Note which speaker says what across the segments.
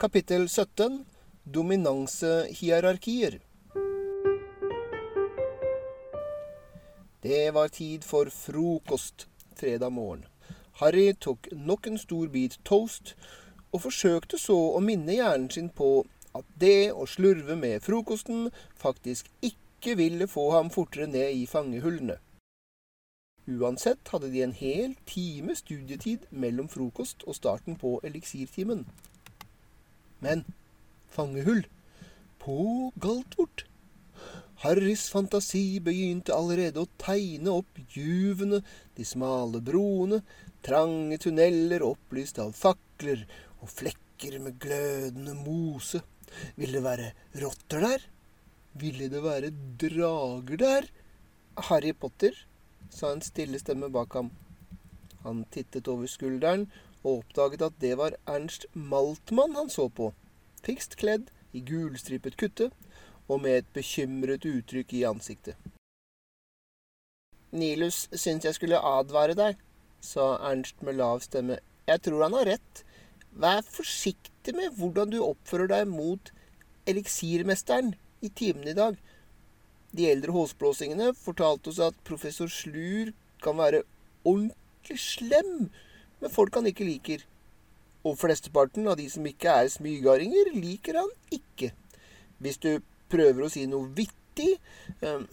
Speaker 1: Kapittel 17 Dominansehierarkier. Det var tid for frokost fredag morgen. Harry tok nok en stor bit toast, og forsøkte så å minne hjernen sin på at det å slurve med frokosten faktisk ikke ville få ham fortere ned i fangehullene. Uansett hadde de en hel time studietid mellom frokost og starten på eliksirtimen. Men fangehull på Galtvort. Harrys fantasi begynte allerede å tegne opp juvene, de smale broene, trange tunneler opplyst av fakler og flekker med glødende mose. Ville det være rotter der? Ville det være drager der? Harry Potter, sa en stille stemme bak ham. Han tittet over skulderen og oppdaget at det var Ernst Maltmann han så på, fikst kledd i gulstripet kutte og med et bekymret uttrykk i ansiktet. Nilus syns jeg skulle advare deg, sa Ernst med lav stemme. Jeg tror han har rett. Vær forsiktig med hvordan du oppfører deg mot eliksirmesteren i timen i dag. De eldre håsblåsingene fortalte oss at professor Slur kan være ordentlig slem med folk han ikke liker. Og flesteparten av de som ikke er smygardinger, liker han ikke. Hvis du prøver å si noe vittig eh,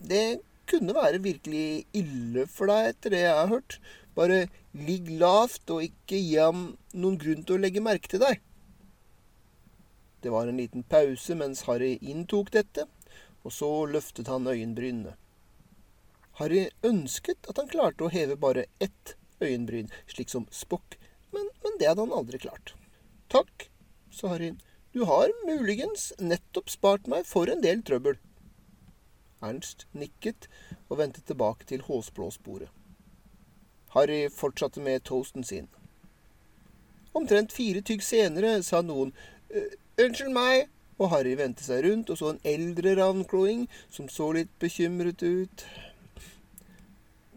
Speaker 1: Det kunne være virkelig ille for deg, etter det jeg har hørt. Bare ligg lavt og ikke gi ham noen grunn til å legge merke til deg. Det var en liten pause mens Harry inntok dette, og så løftet han øyenbrynene. Harry ønsket at han klarte å heve bare ett øyenbryn, slik som Spock men, men det hadde han aldri klart. Takk, sa Harry. Du har muligens nettopp spart meg for en del trøbbel. Ernst nikket og vendte tilbake til håsblåsbordet. Harry fortsatte med toasten sin. Omtrent fire tygg senere sa noen Unnskyld meg, og Harry vendte seg rundt og så en eldre ravnkloing som så litt bekymret ut.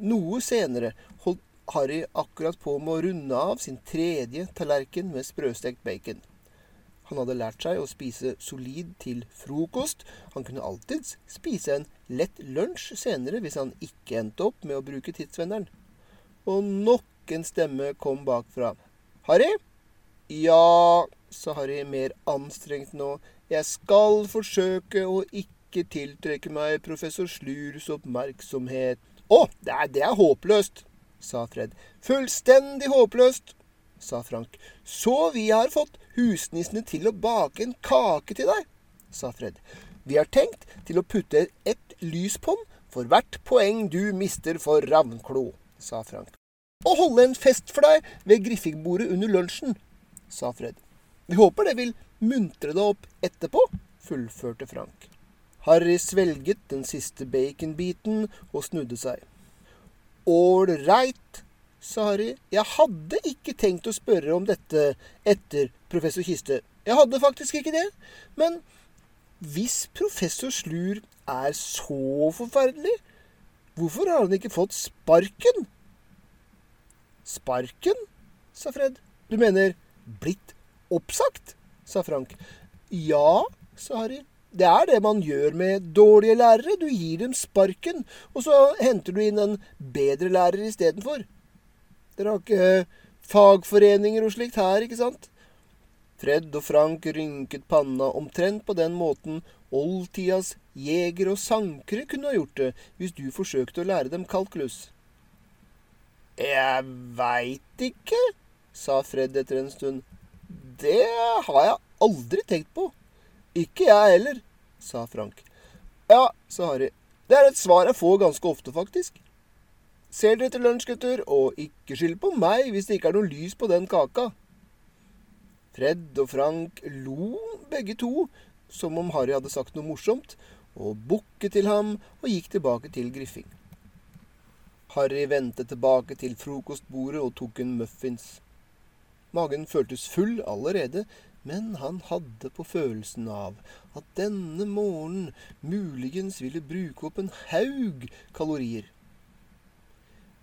Speaker 1: Noe senere holdt Harry akkurat på med å runde av sin tredje tallerken med sprøstekt bacon. Han hadde lært seg å spise solid til frokost. Han kunne alltids spise en lett lunsj senere hvis han ikke endte opp med å bruke tidsvenneren. Og nok en stemme kom bakfra. 'Harry?' 'Ja', sa Harry mer anstrengt nå. 'Jeg skal forsøke å ikke tiltrekke meg professor Slurs oppmerksomhet.' 'Å, det det er håpløst', sa Fred. Fullstendig håpløst, sa Frank. Så vi har fått husnissene til å bake en kake til deg, sa Fred. Vi har tenkt til å putte et lys på den for hvert poeng du mister for Ravnklo, sa Frank. Og holde en fest for deg ved Griffingbordet under lunsjen, sa Fred. Vi håper det vil muntre deg opp etterpå, fullførte Frank. Harry svelget den siste baconbiten og snudde seg. Ålreit, sa Harry. Jeg hadde ikke tenkt å spørre om dette etter professor Kiste. Jeg hadde faktisk ikke det. Men hvis professor Slur er så forferdelig, hvorfor har han ikke fått sparken? Sparken? sa Fred. Du mener blitt oppsagt? sa Frank. Ja, sa Harry. Det er det man gjør med dårlige lærere. Du gir dem sparken, og så henter du inn en bedre lærer istedenfor. Dere har ikke fagforeninger og slikt her, ikke sant? Fred og Frank rynket panna omtrent på den måten oldtidas jegere og sankere kunne ha gjort det hvis du forsøkte å lære dem kalkulus. Jeg veit ikke, sa Fred etter en stund. Det har jeg aldri tenkt på. Ikke jeg heller, sa Frank. Ja, sa Harry. Det er et svar jeg får ganske ofte, faktisk. Ser dere til lunsj, gutter, og ikke skyld på meg hvis det ikke er noe lys på den kaka. Fred og Frank lo begge to, som om Harry hadde sagt noe morsomt, og bukket til ham og gikk tilbake til Griffing. Harry vendte tilbake til frokostbordet og tok en muffins. Magen føltes full allerede, men han hadde på følelsen av at denne morgenen muligens ville bruke opp en haug kalorier.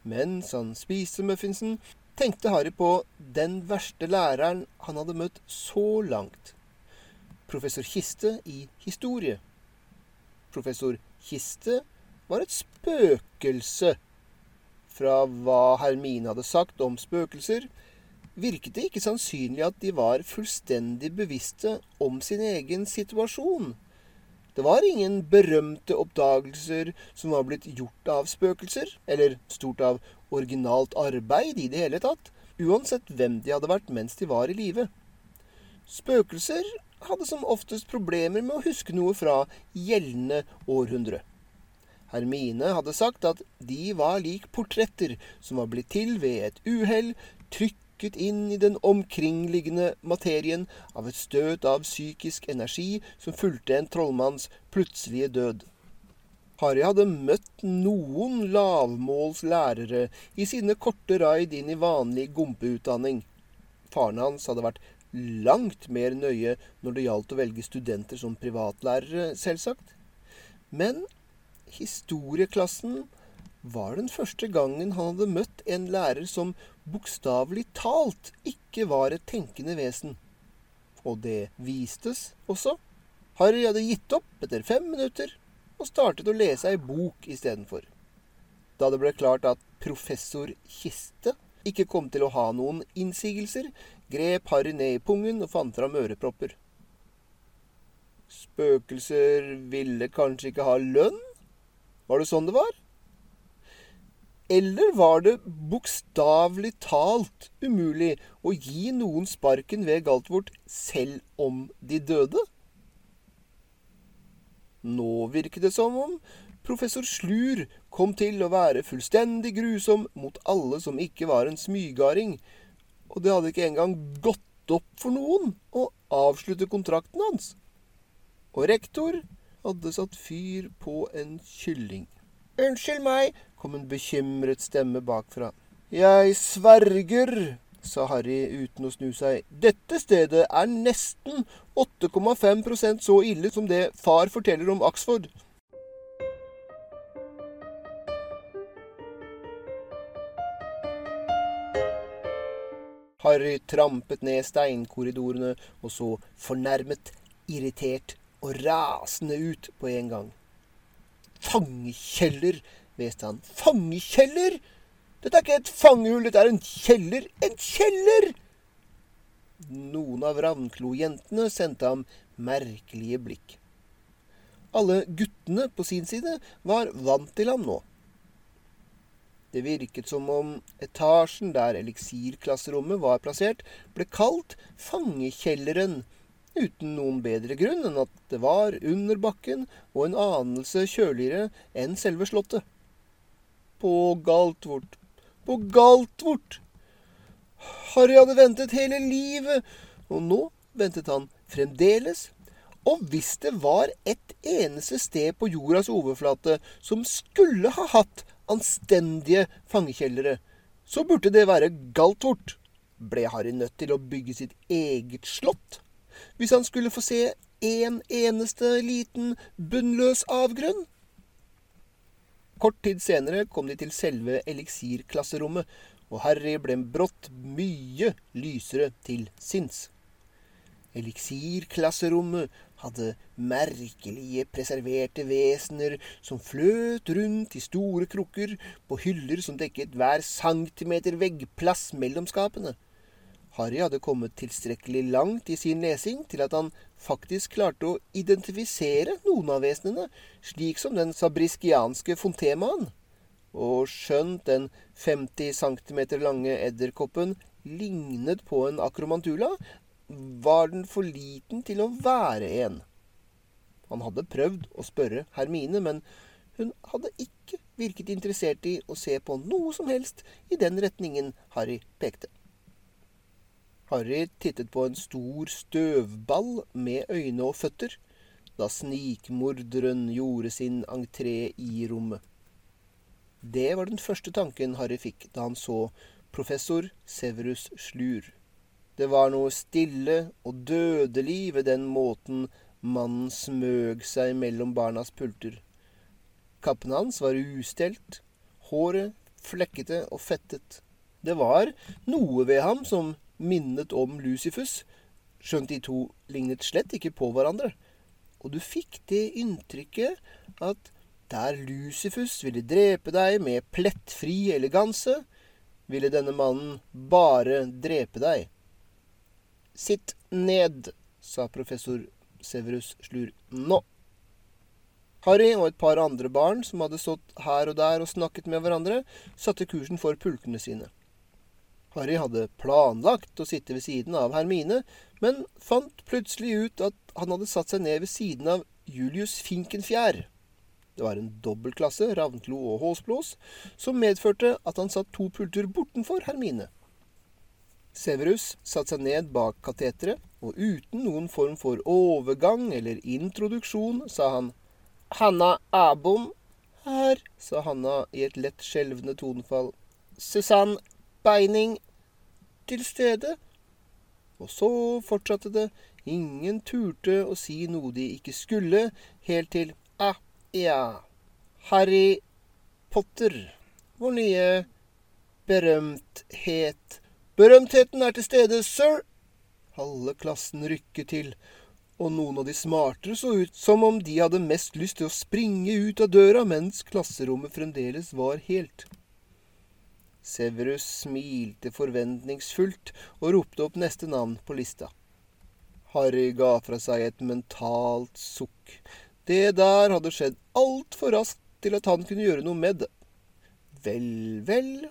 Speaker 1: Mens han spiste muffinsen, tenkte Harry på den verste læreren han hadde møtt så langt. Professor Kiste i historie. Professor Kiste var et spøkelse. Fra hva Hermine hadde sagt om spøkelser, virket det ikke sannsynlig at de var fullstendig bevisste om sin egen situasjon. Det var ingen berømte oppdagelser som var blitt gjort av spøkelser, eller stort av originalt arbeid i det hele tatt, uansett hvem de hadde vært mens de var i live. Spøkelser hadde som oftest problemer med å huske noe fra gjeldende århundre. Hermine hadde sagt at de var lik portretter som var blitt til ved et uhell, trykket inn i den omkringliggende materien av et støt av psykisk energi som fulgte en trollmanns plutselige død. Harry hadde møtt noen lavmålslærere i sine korte raid inn i vanlig gompeutdanning. Faren hans hadde vært langt mer nøye når det gjaldt å velge studenter som privatlærere, selvsagt. Men historieklassen var den første gangen han hadde møtt en lærer som bokstavelig talt ikke var et tenkende vesen. Og det vistes også. Harry hadde gitt opp etter fem minutter og startet å lese ei bok istedenfor. Da det ble klart at professor Kiste ikke kom til å ha noen innsigelser, grep Harry ned i pungen og fant fram ørepropper. Spøkelser ville kanskje ikke ha lønn? Var det sånn det var? Eller var det bokstavelig talt umulig å gi noen sparken ved Galtvort selv om de døde? Nå virket det som om professor Slur kom til å være fullstendig grusom mot alle som ikke var en smygarding, og det hadde ikke engang gått opp for noen å avslutte kontrakten hans. Og rektor hadde satt fyr på en kylling. Unnskyld meg, kom en bekymret stemme bakfra. Jeg sverger, sa Harry uten å snu seg. Dette stedet er nesten 8,5% så ille som det far forteller om Oxford. Harry trampet ned steinkorridorene og så fornærmet, irritert og rasende ut på en gang. Fangekjeller, hveste han. Fangekjeller! Dette er ikke et fangehull, dette er en kjeller. En kjeller! Noen av Ravnklo-jentene sendte ham merkelige blikk. Alle guttene på sin side var vant til ham nå. Det virket som om etasjen der eliksirklasserommet var plassert, ble kalt Fangekjelleren, uten noen bedre grunn enn at det var under bakken og en anelse kjøligere enn selve slottet. På Galtvort, på Galtvort! Harry hadde ventet hele livet, og nå ventet han fremdeles. Og hvis det var et eneste sted på jordas overflate som skulle ha hatt anstendige fangekjellere, så burde det være Galtvort. Ble Harry nødt til å bygge sitt eget slott? Hvis han skulle få se en eneste liten bunnløs avgrunn? Kort tid senere kom de til selve eliksirklasserommet, og Harry ble brått mye lysere til sinns. Eliksirklasserommet hadde merkelige preserverte vesener som fløt rundt i store krukker på hyller som dekket hver centimeter veggplass mellom skapene. Harry hadde kommet tilstrekkelig langt i sin lesing til at han faktisk klarte å identifisere noen av vesenene, slik som den sabriskianske fontemaen. Og skjønt den 50 cm lange edderkoppen lignet på en akromantula, var den for liten til å være en. Han hadde prøvd å spørre Hermine, men hun hadde ikke virket interessert i å se på noe som helst i den retningen Harry pekte. Harry tittet på en stor støvball med øyne og føtter da snikmorderen gjorde sin entré i rommet. Det var den første tanken Harry fikk da han så professor Severus Slur. Det var noe stille og dødelig ved den måten mannen smøg seg mellom barnas pulter. Kappen hans var ustelt, håret flekkete og fettet. Det var noe ved ham som minnet om Lucifus, skjønt de to lignet slett ikke på hverandre. Og du fikk det inntrykket at der Lucifus ville drepe deg med plettfri eleganse, ville denne mannen bare drepe deg. Sitt ned, sa professor Severus Slur. Nå. Harry og et par andre barn som hadde stått her og der og snakket med hverandre, satte kursen for pulkene sine. Harry hadde planlagt å sitte ved siden av Hermine, men fant plutselig ut at han hadde satt seg ned ved siden av Julius Finkenfjær. Det var en dobbeltklasse, Ravnklo og Håsblås, som medførte at han satt to pulter bortenfor Hermine. Severus satte seg ned bak kateteret, og uten noen form for overgang eller introduksjon sa han Hanna Abom her, sa Hanna i et lett skjelvende tonefall. Susann Beining til stede. Og så fortsatte det. Ingen turte å si noe de ikke skulle, helt til Ah, ja. Harry Potter. Vår nye berømthet. Berømtheten er til stede, sir! Halve klassen rykket til, og noen av de smartere så ut som om de hadde mest lyst til å springe ut av døra mens klasserommet fremdeles var helt. Severus smilte forventningsfullt og ropte opp neste navn på lista. Harry ga fra seg et mentalt sukk. Det der hadde skjedd altfor raskt til at han kunne gjøre noe med det. Vel, vel.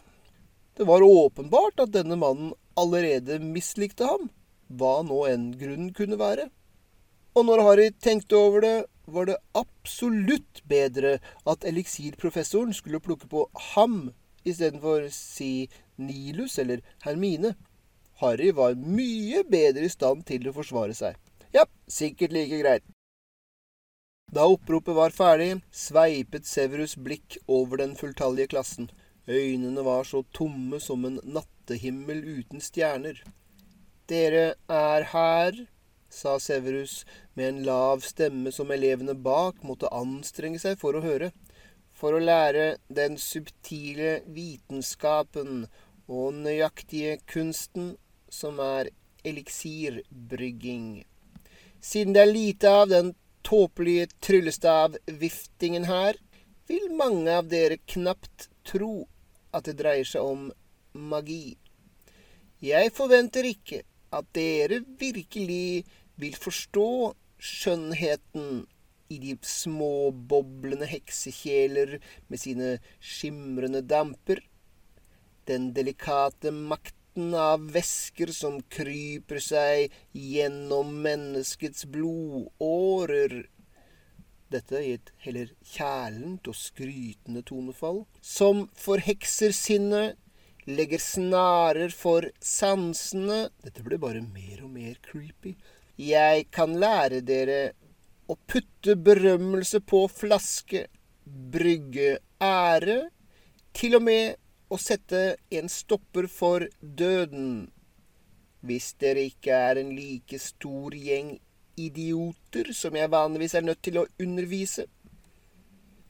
Speaker 1: Det var åpenbart at denne mannen allerede mislikte ham, hva nå enn grunnen kunne være. Og når Harry tenkte over det, var det absolutt bedre at eliksirprofessoren skulle plukke på ham istedenfor si Nilus eller Hermine. Harry var mye bedre i stand til å forsvare seg. Ja, sikkert like greit. Da oppropet var ferdig, sveipet Severus blikk over den fulltallige klassen. Øynene var så tomme som en nattehimmel uten stjerner. Dere er her, sa Severus med en lav stemme som elevene bak måtte anstrenge seg for å høre for å lære den subtile vitenskapen og nøyaktige kunsten som er eliksirbrygging. Siden det er lite av den tåpelige tryllestavviftingen her, vil mange av dere knapt tro at det dreier seg om magi. Jeg forventer ikke at dere virkelig vil forstå skjønnheten i de små, boblende heksekjeler med sine skimrende damper. Den delikate makten av væsker som kryper seg gjennom menneskets blodårer. Dette i et heller kjælent og skrytende tonefall, som forhekser sinnet, legger snarer for sansene. Dette ble bare mer og mer creepy. Jeg kan lære dere å putte berømmelse på flaske, brygge ære, til og med å sette en stopper for døden. Hvis dere ikke er en like stor gjeng idioter som jeg vanligvis er nødt til å undervise.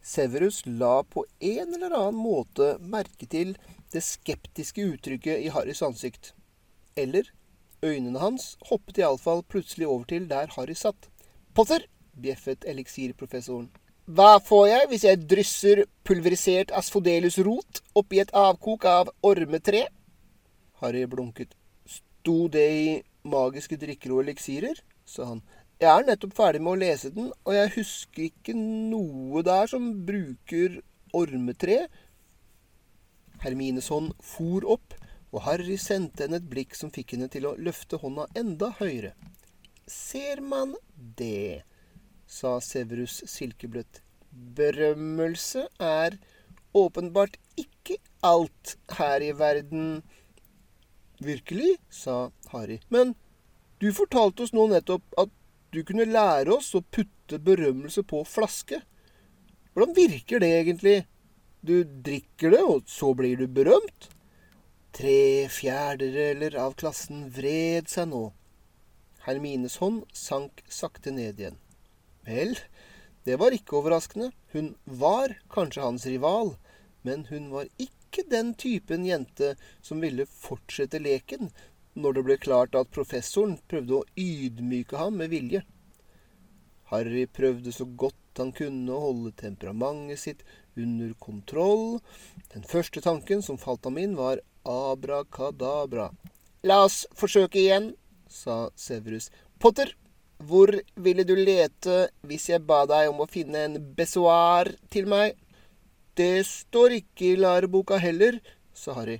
Speaker 1: Severus la på en eller annen måte merke til det skeptiske uttrykket i Harrys ansikt. Eller øynene hans hoppet iallfall plutselig over til der Harry satt. Potter! Bjeffet eliksirprofessoren. Hva får jeg hvis jeg drysser pulverisert asfodelus-rot oppi et avkok av ormetre? Harry blunket. Sto det i magiske drikker og eliksirer? sa han. Jeg er nettopp ferdig med å lese den, og jeg husker ikke noe der som bruker ormetre. Hermines hånd for opp, og Harry sendte henne et blikk som fikk henne til å løfte hånda enda høyere. Ser man det? Sa Severus silkebløtt. Berømmelse er åpenbart ikke alt her i verden. Virkelig, sa Harry. Men du fortalte oss nå nettopp at du kunne lære oss å putte berømmelse på flaske. Hvordan virker det egentlig? Du drikker det, og så blir du berømt? Tre fjerdedeler av klassen vred seg nå. Hermines hånd sank sakte ned igjen. Vel, det var ikke overraskende. Hun var kanskje hans rival, men hun var ikke den typen jente som ville fortsette leken når det ble klart at professoren prøvde å ydmyke ham med vilje. Harry prøvde så godt han kunne å holde temperamentet sitt under kontroll. Den første tanken som falt ham inn, var abrakadabra. La oss forsøke igjen, sa Severus. Potter, hvor ville du lete hvis jeg ba deg om å finne en besoar til meg? Det står ikke i læreboka heller, sa Harry.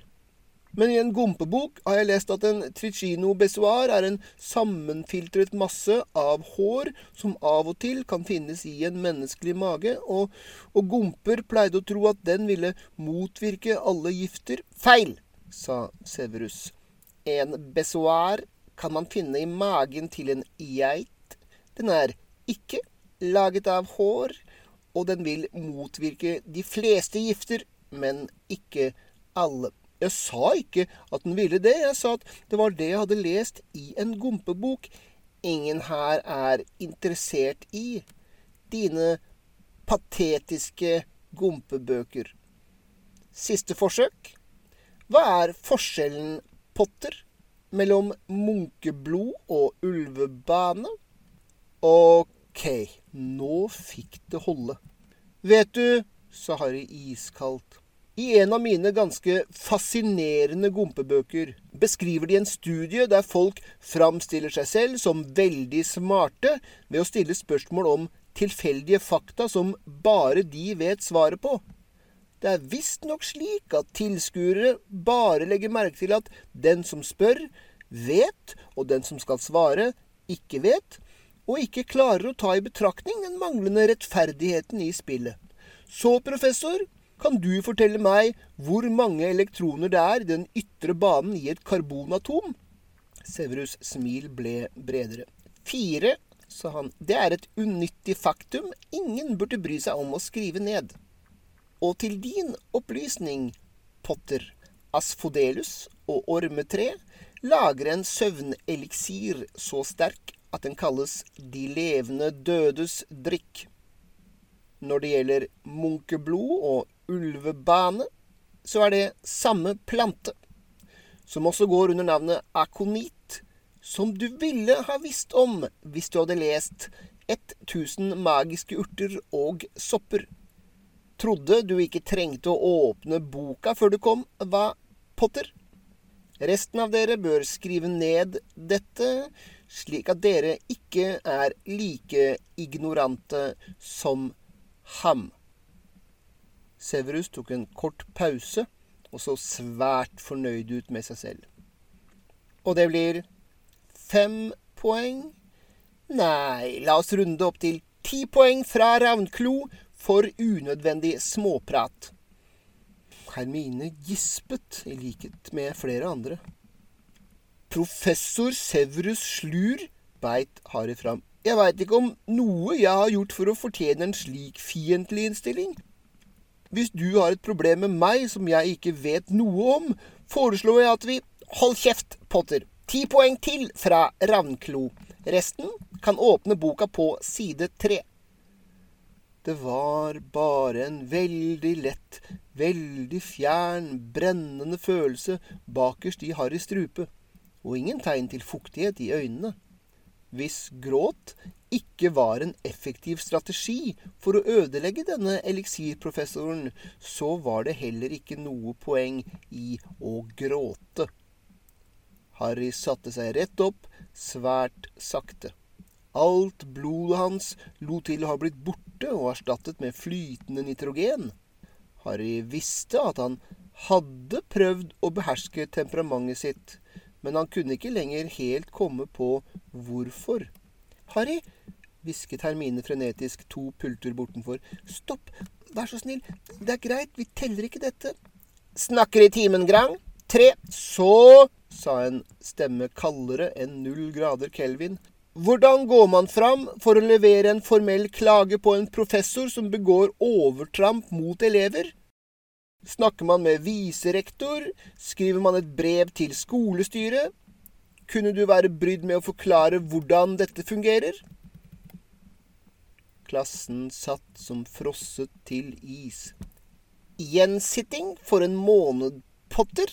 Speaker 1: Men i en gompebok har jeg lest at en tricino besoar er en sammenfiltret masse av hår som av og til kan finnes i en menneskelig mage, og, og gomper pleide å tro at den ville motvirke alle gifter. Feil, sa Severus. En besoar kan man finne i magen til en geit. Den er ikke laget av hår, og den vil motvirke de fleste gifter, men ikke alle. Jeg sa ikke at den ville det, jeg sa at det var det jeg hadde lest i en gompebok. Ingen her er interessert i dine patetiske gompebøker. Siste forsøk. Hva er forskjellen, Potter, mellom munkeblod og ulvebane? Ok, nå fikk det holde. Vet du, sa Harry iskaldt, i en av mine ganske fascinerende gompebøker beskriver de en studie der folk framstiller seg selv som veldig smarte ved å stille spørsmål om tilfeldige fakta som bare de vet svaret på. Det er visstnok slik at tilskuere bare legger merke til at den som spør, vet, og den som skal svare, ikke vet, og ikke klarer å ta i betraktning den manglende rettferdigheten i spillet. Så, professor, kan du fortelle meg hvor mange elektroner det er i den ytre banen i et karbonatom? Severus' smil ble bredere. Fire, sa han. Det er et unyttig faktum ingen burde bry seg om å skrive ned. Og til din opplysning, Potter, Asfodelus og ormetre lager en søvneliksir så sterk at den kalles De levende dødes drikk. Når det gjelder munkeblod og ulvebane, så er det samme plante, som også går under navnet akonit, som du ville ha visst om hvis du hadde lest 1000 magiske urter og sopper. Trodde du ikke trengte å åpne boka før du kom, hva, Potter? Resten av dere bør skrive ned dette, slik at dere ikke er like ignorante som ham. Severus tok en kort pause og så svært fornøyd ut med seg selv. Og det blir fem poeng? Nei, la oss runde opp til ti poeng fra Ravnklo for unødvendig småprat. Hermine gispet, i likhet med flere andre. Professor Severus Slur, beit Harry fram. Jeg veit ikke om noe jeg har gjort for å fortjene en slik fiendtlig innstilling. Hvis du har et problem med meg som jeg ikke vet noe om, foreslår jeg at vi Hold kjeft, Potter. Ti poeng til fra Ravnklo. Resten kan åpne boka på side tre. Det var bare en veldig lett, veldig fjern, brennende følelse bakerst i Harrys strupe, og ingen tegn til fuktighet i øynene. Hvis gråt ikke var en effektiv strategi for å ødelegge denne eliksirprofessoren, så var det heller ikke noe poeng i å gråte. Harry satte seg rett opp, svært sakte. Alt blodet hans lot til å ha blitt borte og erstattet med flytende nitrogen. Harry visste at han hadde prøvd å beherske temperamentet sitt, men han kunne ikke lenger helt komme på hvorfor. Harry, hvisket Hermine frenetisk to pulter bortenfor. Stopp, vær så snill, det er greit, vi teller ikke dette. Snakker i timen, Grang. Tre. Så, sa en stemme kaldere enn null grader kelvin. Hvordan går man fram for å levere en formell klage på en professor som begår overtramp mot elever? Snakker man med viserektor? Skriver man et brev til skolestyret? Kunne du være brydd med å forklare hvordan dette fungerer? Klassen satt som frosset til is. Gjensitting for en måned, Potter,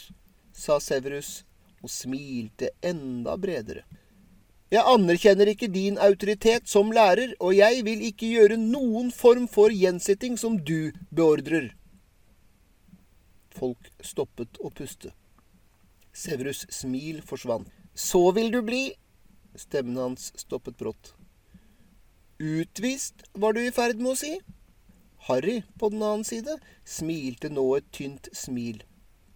Speaker 1: sa Severus og smilte enda bredere. Jeg anerkjenner ikke din autoritet som lærer, og jeg vil ikke gjøre noen form for gjensitting som du beordrer. Folk stoppet å puste. Severus' smil forsvant. Så vil du bli Stemmen hans stoppet brått. Utvist, var du i ferd med å si? Harry, på den annen side, smilte nå et tynt smil.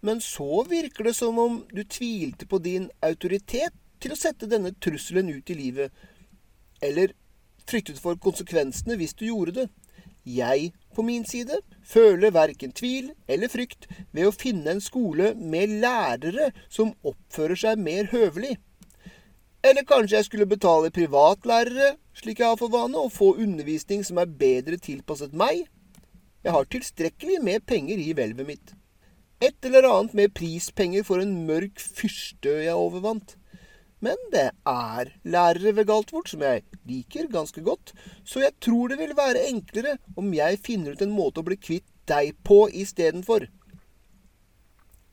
Speaker 1: Men så virker det som om du tvilte på din autoritet til å sette denne trusselen ut i livet, eller fryktet for konsekvensene hvis du gjorde det. Jeg, på min side, føler verken tvil eller frykt ved å finne en skole med lærere som oppfører seg mer høvelig. Eller kanskje jeg skulle betale privatlærere, slik jeg har for vane, og få undervisning som er bedre tilpasset meg? Jeg har tilstrekkelig med penger i hvelvet mitt. Et eller annet med prispenger for en mørk fyrste jeg overvant. Men det er lærere ved Galtvort som jeg liker ganske godt, så jeg tror det vil være enklere om jeg finner ut en måte å bli kvitt deg på istedenfor.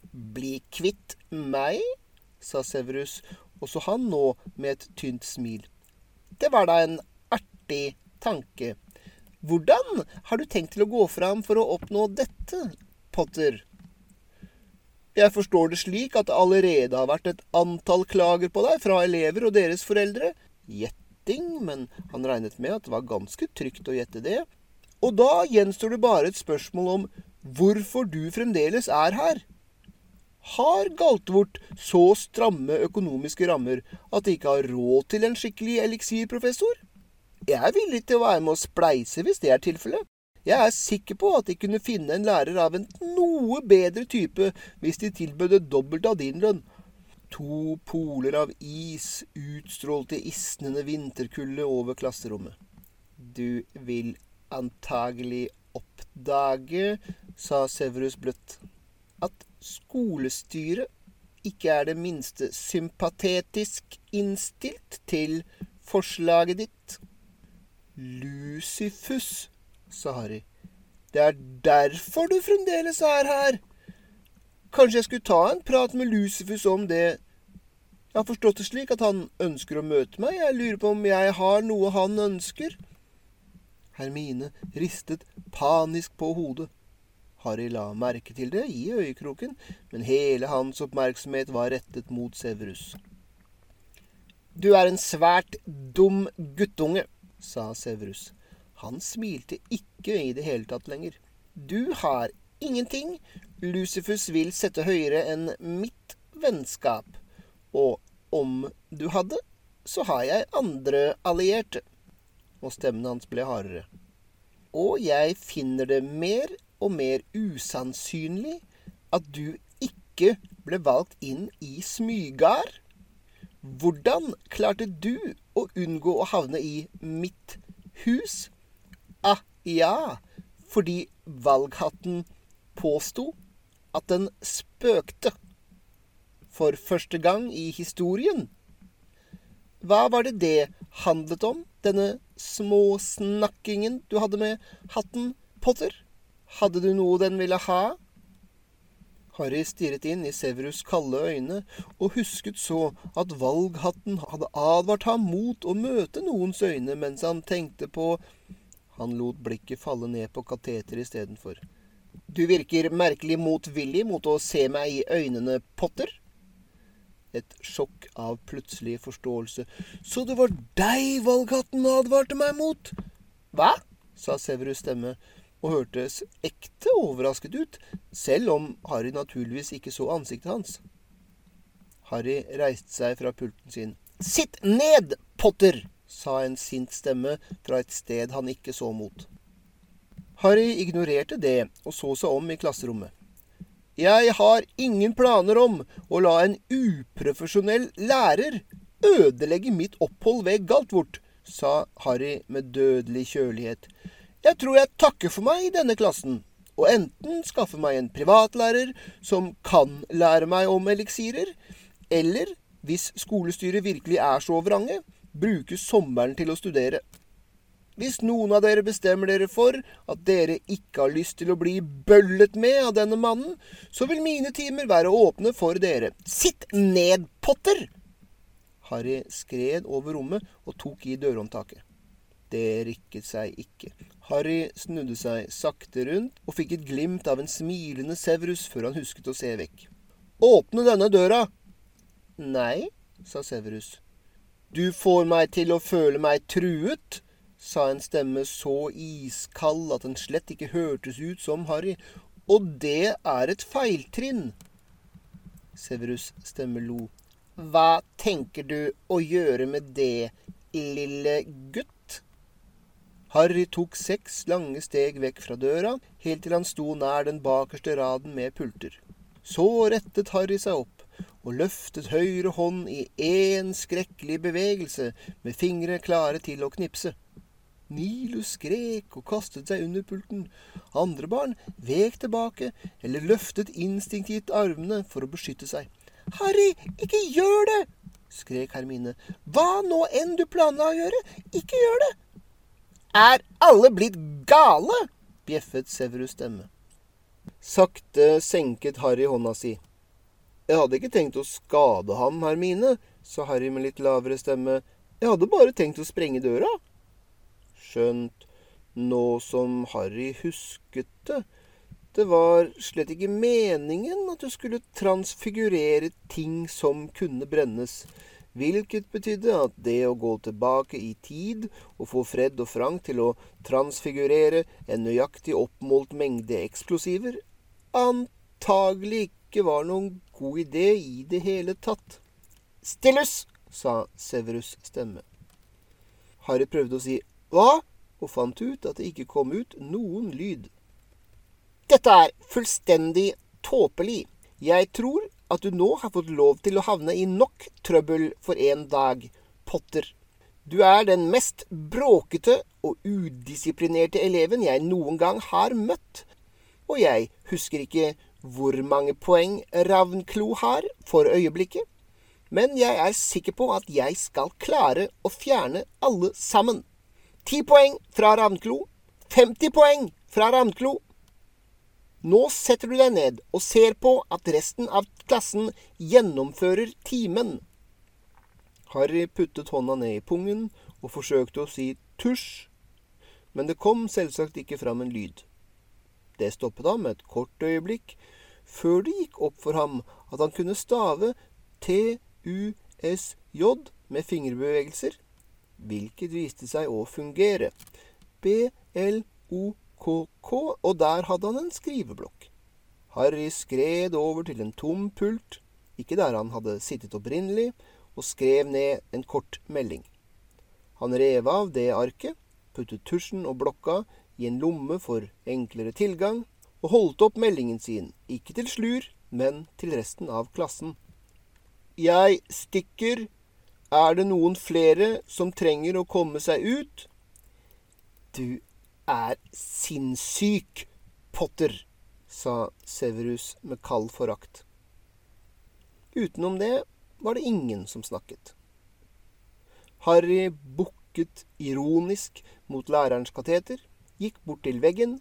Speaker 1: Bli kvitt meg? sa Severus, også han nå med et tynt smil. Det var da en artig tanke. Hvordan har du tenkt til å gå fram for å oppnå dette, Potter? Jeg forstår det slik at det allerede har vært et antall klager på deg fra elever og deres foreldre. Gjetting, men han regnet med at det var ganske trygt å gjette det. Og da gjenstår det bare et spørsmål om hvorfor du fremdeles er her. Har Galtvort så stramme økonomiske rammer at de ikke har råd til en skikkelig eliksirprofessor? Jeg er villig til å være med å spleise hvis det er tilfellet. Jeg er sikker på at de kunne finne en lærer av en noe bedre type hvis de tilbød dobbelt av din lønn. To poler av is utstrålte isnende vinterkulde over klasserommet. Du vil antagelig oppdage, sa Severus bløtt, at skolestyret ikke er det minste sympatetisk innstilt til forslaget ditt. Lucifus sa Harry. Det er derfor du fremdeles er her. Kanskje jeg skulle ta en prat med Lucifus om det. Jeg har forstått det slik at han ønsker å møte meg. Jeg lurer på om jeg har noe han ønsker. Hermine ristet panisk på hodet. Harry la merke til det i øyekroken, men hele hans oppmerksomhet var rettet mot Severus. Du er en svært dum guttunge, sa Severus. Han smilte ikke i det hele tatt lenger. Du har ingenting Lucifus vil sette høyere enn mitt vennskap. Og om du hadde, så har jeg andre allierte. Og stemmen hans ble hardere. Og jeg finner det mer og mer usannsynlig at du ikke ble valgt inn i Smygar. Hvordan klarte du å unngå å havne i mitt hus? Ja, fordi valghatten påsto at den spøkte. For første gang i historien. Hva var det det handlet om, denne småsnakkingen du hadde med hatten, Potter? Hadde du noe den ville ha? Harry stirret inn i Severus' kalde øyne og husket så at valghatten hadde advart ham mot å møte noens øyne mens han tenkte på han lot blikket falle ned på kateteret istedenfor. Du virker merkelig motvillig mot å se meg i øynene, Potter. Et sjokk av plutselig forståelse. Så det var deg valghatten advarte meg mot? Hva? sa Severus' stemme, og hørtes ekte overrasket ut, selv om Harry naturligvis ikke så ansiktet hans. Harry reiste seg fra pulten sin. Sitt ned, Potter! Sa en sint stemme fra et sted han ikke så mot. Harry ignorerte det og så seg om i klasserommet. Jeg har ingen planer om å la en uprofesjonell lærer ødelegge mitt opphold ved Galtvort, sa Harry med dødelig kjølighet. Jeg tror jeg takker for meg i denne klassen, og enten skaffe meg en privatlærer som kan lære meg om eliksirer, eller, hvis skolestyret virkelig er så vrange, bruke sommeren til å studere. Hvis noen av dere bestemmer dere for at dere ikke har lyst til å bli bøllet med av denne mannen, så vil mine timer være åpne for dere. Sitt ned, Potter! Harry skred over rommet og tok i dørhåndtaket. Det rikket seg ikke. Harry snudde seg sakte rundt og fikk et glimt av en smilende Severus før han husket å se vekk. Åpne denne døra! Nei, sa Severus. Du får meg til å føle meg truet, sa en stemme så iskald at den slett ikke hørtes ut som Harry, og det er et feiltrinn. Severus' stemme lo. Hva tenker du å gjøre med det, lille gutt? Harry tok seks lange steg vekk fra døra, helt til han sto nær den bakerste raden med pulter. Så rettet Harry seg opp og løftet høyre hånd i én skrekkelig bevegelse, med fingre klare til å knipse. Nilus skrek og kastet seg under pulten. Andre barn vek tilbake eller løftet instinktivt armene for å beskytte seg. Harry, ikke gjør det! skrek Hermine. Hva nå enn du planla å gjøre, ikke gjør det! Er alle blitt gale? bjeffet Severus' stemme. Sakte senket Harry hånda si. Jeg hadde ikke tenkt å skade ham, Hermine, sa Harry med litt lavere stemme. Jeg hadde bare tenkt å sprenge døra skjønt nå som Harry husket det. Det var slett ikke meningen at du skulle transfigurere ting som kunne brennes, hvilket betydde at det å gå tilbake i tid og få Fred og Frank til å transfigurere en nøyaktig oppmålt mengde eksplosiver, antagelig ikke var noen god idé i det hele tatt. Stillus, sa Severus' stemme. Harry prøvde å si hva? og fant ut at det ikke kom ut noen lyd. Dette er fullstendig tåpelig. Jeg tror at du nå har fått lov til å havne i nok trøbbel for en dag, Potter. Du er den mest bråkete og udisiplinerte eleven jeg noen gang har møtt. Og jeg husker ikke hvor mange poeng Ravnklo har for øyeblikket, men jeg er sikker på at jeg skal klare å fjerne alle sammen. Ti poeng fra Ravnklo. 50 poeng fra Ravnklo. Nå setter du deg ned og ser på at resten av klassen gjennomfører timen. Harry puttet hånda ned i pungen og forsøkte å si tusj, men det kom selvsagt ikke fram en lyd. Det stoppet ham et kort øyeblikk, før det gikk opp for ham at han kunne stave TUSJ med fingerbevegelser hvilket viste seg å fungere. B-L-O-K-K, og der hadde han en skriveblokk. Harry skred over til en tom pult, ikke der han hadde sittet opprinnelig, og skrev ned en kort melding. Han rev av det arket, puttet tusjen og blokka i en lomme for enklere tilgang, og holdt opp meldingen sin, ikke til Slur, men til resten av klassen. Jeg stikker er det noen flere som trenger å komme seg ut? Du er sinnssyk, Potter, sa Severus med kald forakt. Utenom det var det ingen som snakket. Harry bukket ironisk mot lærerens kateter, gikk bort til veggen,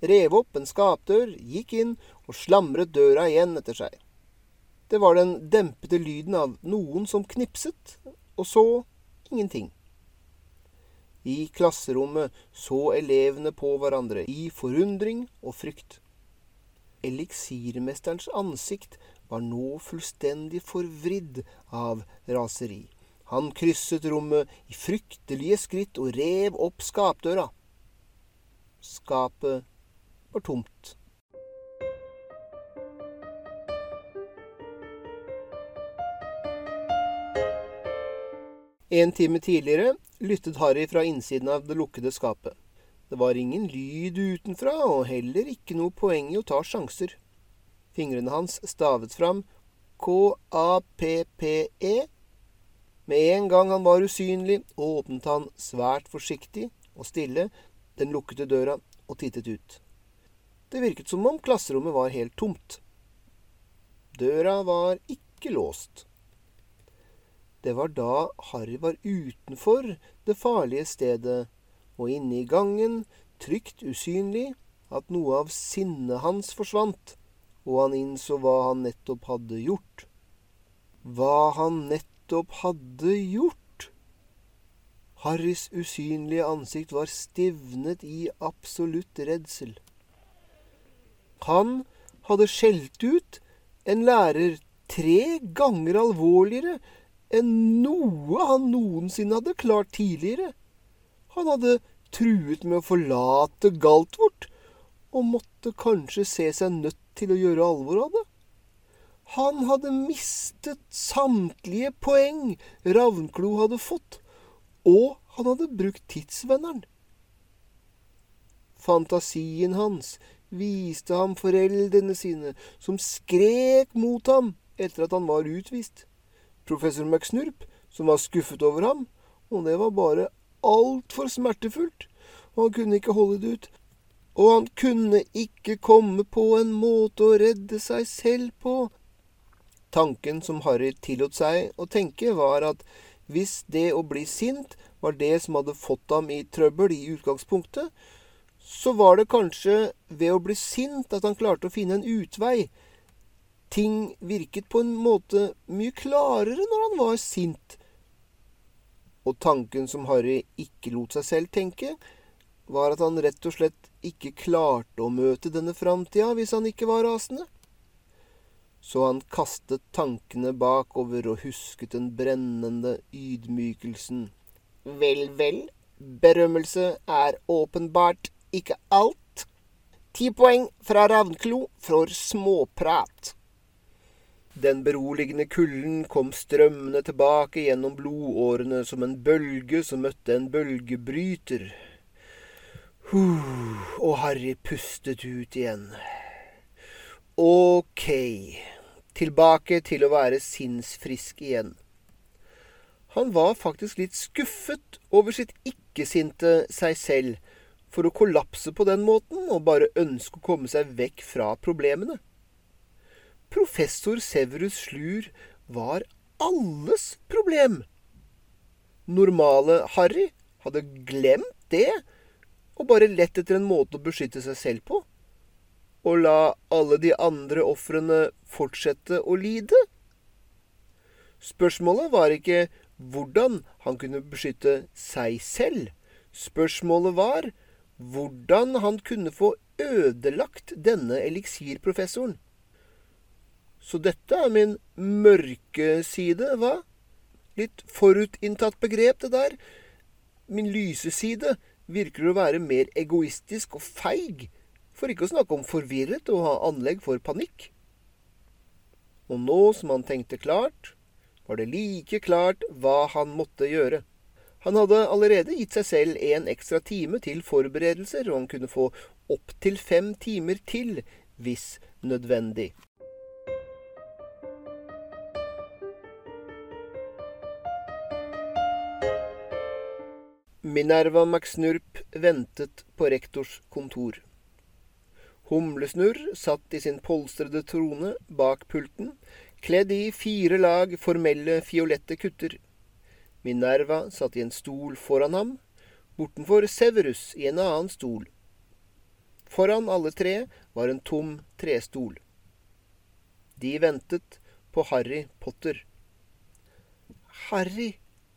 Speaker 1: rev opp en skapdør, gikk inn og slamret døra igjen etter seg. Det var den dempede lyden av noen som knipset, og så ingenting. I klasserommet så elevene på hverandre i forundring og frykt. Eliksirmesterens ansikt var nå fullstendig forvridd av raseri. Han krysset rommet i fryktelige skritt og rev opp skapdøra. Skapet var tomt. En time tidligere lyttet Harry fra innsiden av det lukkede skapet. Det var ingen lyd utenfra, og heller ikke noe poeng i å ta sjanser. Fingrene hans stavet fram K-A-P-P-E. Med en gang han var usynlig, åpnet han svært forsiktig og stille den lukkede døra og tittet ut. Det virket som om klasserommet var helt tomt. Døra var ikke låst. Det var da Harry var utenfor det farlige stedet, og inne i gangen, trygt usynlig, at noe av sinnet hans forsvant, og han innså hva han nettopp hadde gjort. Hva han nettopp hadde gjort? Harrys usynlige ansikt var stivnet i absolutt redsel. Han hadde skjelt ut en lærer tre ganger alvorligere enn noe han noensinne hadde klart tidligere. Han hadde truet med å forlate Galtvort, og måtte kanskje se seg nødt til å gjøre alvor av det. Han hadde mistet samtlige poeng Ravnklo hadde fått, og han hadde brukt tidsvenneren. Fantasien hans viste ham foreldrene sine, som skrek mot ham etter at han var utvist. Professor McSnurp, som var skuffet over ham, og det var bare altfor smertefullt, og han kunne ikke holde det ut. Og han kunne ikke komme på en måte å redde seg selv på. Tanken som Harry tillot seg å tenke, var at hvis det å bli sint var det som hadde fått ham i trøbbel i utgangspunktet, så var det kanskje ved å bli sint at han klarte å finne en utvei. Ting virket på en måte mye klarere når han var sint. Og tanken som Harry ikke lot seg selv tenke, var at han rett og slett ikke klarte å møte denne framtida hvis han ikke var rasende. Så han kastet tankene bakover og husket den brennende ydmykelsen. Vel, vel, berømmelse er åpenbart ikke alt. Ti poeng fra Ravnklo for småprat. Den beroligende kulden kom strømmende tilbake gjennom blodårene som en bølge som møtte en bølgebryter. Og Harry pustet ut igjen. Ok, tilbake til å være sinnsfrisk igjen. Han var faktisk litt skuffet over sitt ikke-sinte seg selv for å kollapse på den måten og bare ønske å komme seg vekk fra problemene. Professor Severus Slur var alles problem. Normale Harry hadde glemt det og bare lett etter en måte å beskytte seg selv på? Og la alle de andre ofrene fortsette å lide? Spørsmålet var ikke hvordan han kunne beskytte seg selv. Spørsmålet var hvordan han kunne få ødelagt denne eliksirprofessoren. Så dette er min mørke side, hva? Litt forutinntatt begrep, det der. Min lyse side virker å være mer egoistisk og feig, for ikke å snakke om forvirret og ha anlegg for panikk. Og nå som han tenkte klart, var det like klart hva han måtte gjøre. Han hadde allerede gitt seg selv en ekstra time til forberedelser, og han kunne få opptil fem timer til hvis nødvendig. Minerva McSnurp ventet på rektors kontor. Humlesnurr satt i sin polstrede trone bak pulten, kledd i fire lag formelle fiolette kutter. Minerva satt i en stol foran ham, bortenfor Severus i en annen stol. Foran alle tre var en tom trestol. De ventet på Harry Potter. Harry,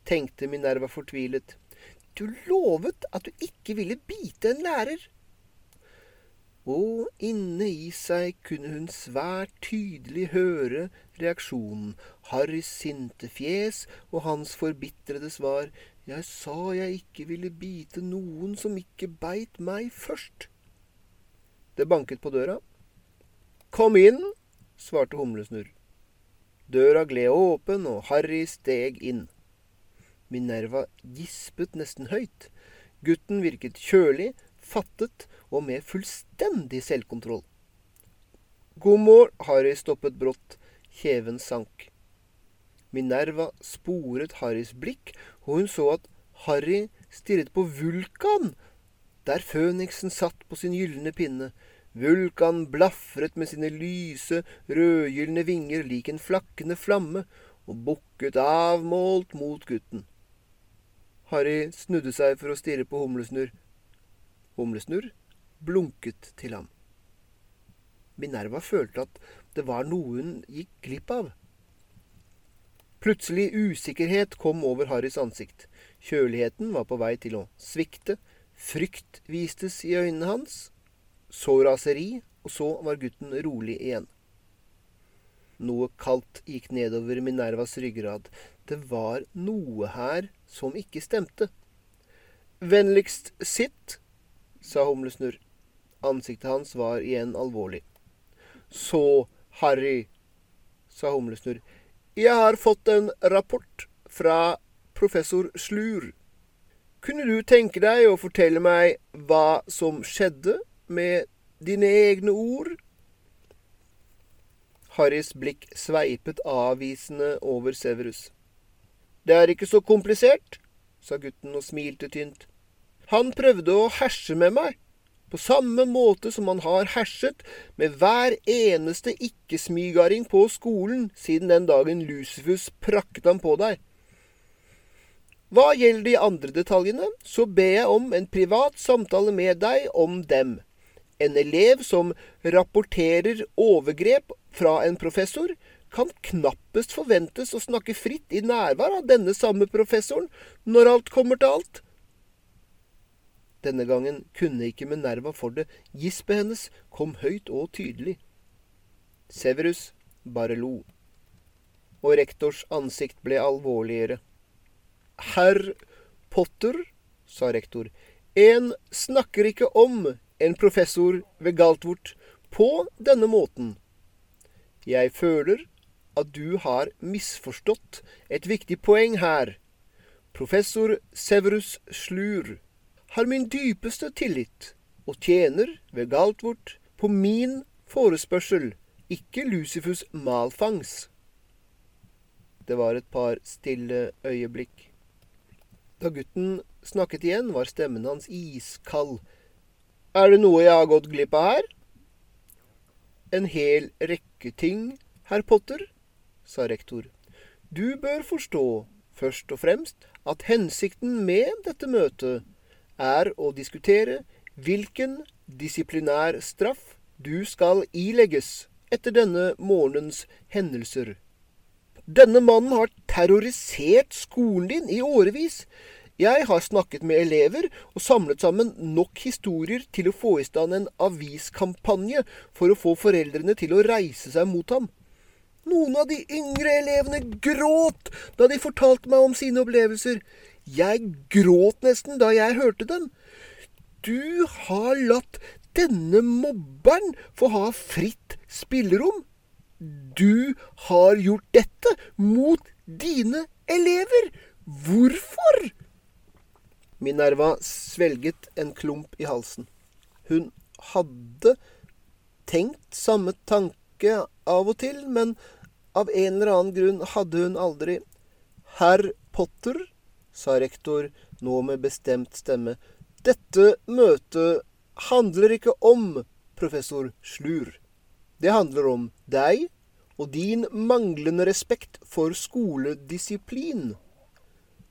Speaker 1: tenkte Minerva fortvilet. Du lovet at du ikke ville bite en lærer. Og inne i seg kunne hun svært tydelig høre reaksjonen, Harrys sinte fjes og hans forbitrede svar, jeg sa jeg ikke ville bite noen som ikke beit meg først. Det banket på døra. Kom inn, svarte Humlesnurr. Døra gled åpen, og Harry steg inn. Minerva gispet nesten høyt. Gutten virket kjølig, fattet og med fullstendig selvkontroll. God morgen, Harry stoppet brått. Kjeven sank. Minerva sporet Harrys blikk, og hun så at Harry stirret på Vulkan, der føniksen satt på sin gylne pinne. Vulkan blafret med sine lyse, rødgylne vinger lik en flakkende flamme, og bukket avmålt mot gutten. Harry snudde seg for å stirre på Humlesnurr. Humlesnurr blunket til ham. Minerva følte at det var noe hun gikk glipp av. Plutselig usikkerhet kom over Harrys ansikt. Kjøligheten var på vei til å svikte. Frykt vistes i øynene hans. Så raseri, og så var gutten rolig igjen. Noe kaldt gikk nedover Minervas ryggrad. Det var noe her som ikke stemte. Vennligst sitt, sa Humlesnurr. Ansiktet hans var igjen alvorlig. Så, Harry, sa Humlesnurr, jeg har fått en rapport fra professor Slur. Kunne du tenke deg å fortelle meg hva som skjedde med dine egne ord? Harrys blikk sveipet avvisende over Severus. Det er ikke så komplisert, sa gutten og smilte tynt. Han prøvde å herse med meg, på samme måte som han har herset med hver eneste ikke-smygarding på skolen siden den dagen Lucifus prakket ham på deg. Hva gjelder de andre detaljene, så ber jeg om en privat samtale med deg om dem. En elev som rapporterer overgrep fra en professor, kan knappest forventes å snakke fritt i nærvær av denne samme professoren når alt kommer til alt. Denne gangen kunne ikke Minerva for det. Gispet hennes kom høyt og tydelig. Severus bare lo, og rektors ansikt ble alvorligere. Herr Potter, sa rektor, en snakker ikke om en professor ved Galtvort på denne måten. Jeg føler at du har misforstått et viktig poeng her. Professor Severus Slur har min dypeste tillit og tjener ved Galtvort på min forespørsel, ikke Lucifus Malfangs. Det var et par stille øyeblikk. Da gutten snakket igjen, var stemmen hans iskald. Er det noe jeg har gått glipp av her? En hel rekke ting, herr Potter, sa rektor. Du bør forstå, først og fremst, at hensikten med dette møtet er å diskutere hvilken disiplinær straff du skal ilegges etter denne morgenens hendelser. Denne mannen har terrorisert skolen din i årevis. Jeg har snakket med elever og samlet sammen nok historier til å få i stand en aviskampanje for å få foreldrene til å reise seg mot ham. Noen av de yngre elevene gråt da de fortalte meg om sine opplevelser. Jeg gråt nesten da jeg hørte dem. Du har latt denne mobberen få ha fritt spillerom. Du har gjort dette mot dine elever. Hvorfor? Minerva svelget en klump i halsen. Hun hadde tenkt samme tanke av og til, men av en eller annen grunn hadde hun aldri Herr Potter sa rektor nå med bestemt stemme. Dette møtet handler ikke om professor Slur. Det handler om deg og din manglende respekt for skoledisiplin.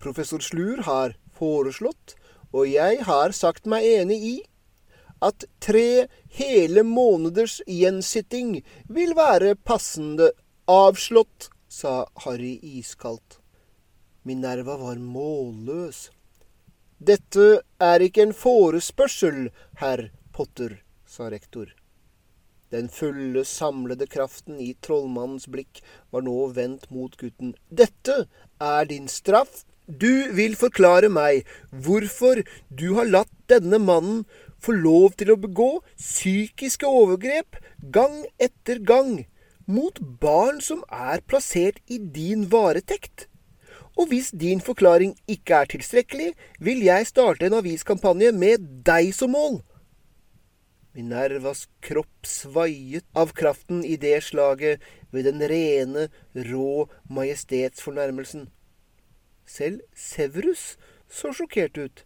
Speaker 1: Professor Slur har foreslått, og jeg har sagt meg enig i, at tre hele måneders gjensitting vil være passende avslått, sa Harry iskaldt. Minerva var målløs. Dette er ikke en forespørsel, herr Potter, sa rektor. Den fulle, samlede kraften i trollmannens blikk var nå vendt mot gutten. Dette er din straff. Du vil forklare meg hvorfor du har latt denne mannen få lov til å begå psykiske overgrep gang etter gang mot barn som er plassert i din varetekt. Og hvis din forklaring ikke er tilstrekkelig, vil jeg starte en aviskampanje med deg som mål. Minervas kropp svaiet av kraften i det slaget ved den rene, rå majestetsfornærmelsen. Selv Severus så sjokkert ut.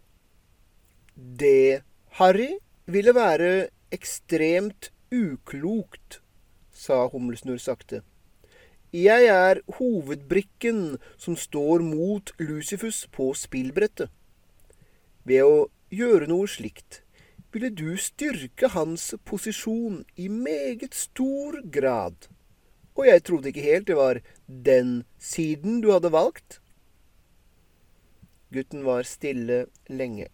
Speaker 1: Det, Harry, ville være ekstremt uklokt, sa Humlesnurr sakte. Jeg er hovedbrikken som står mot Lucifus på spillbrettet. Ved å gjøre noe slikt ville du styrke hans posisjon i meget stor grad. Og jeg trodde ikke helt det var den siden du hadde valgt. Gutten var stille lenge.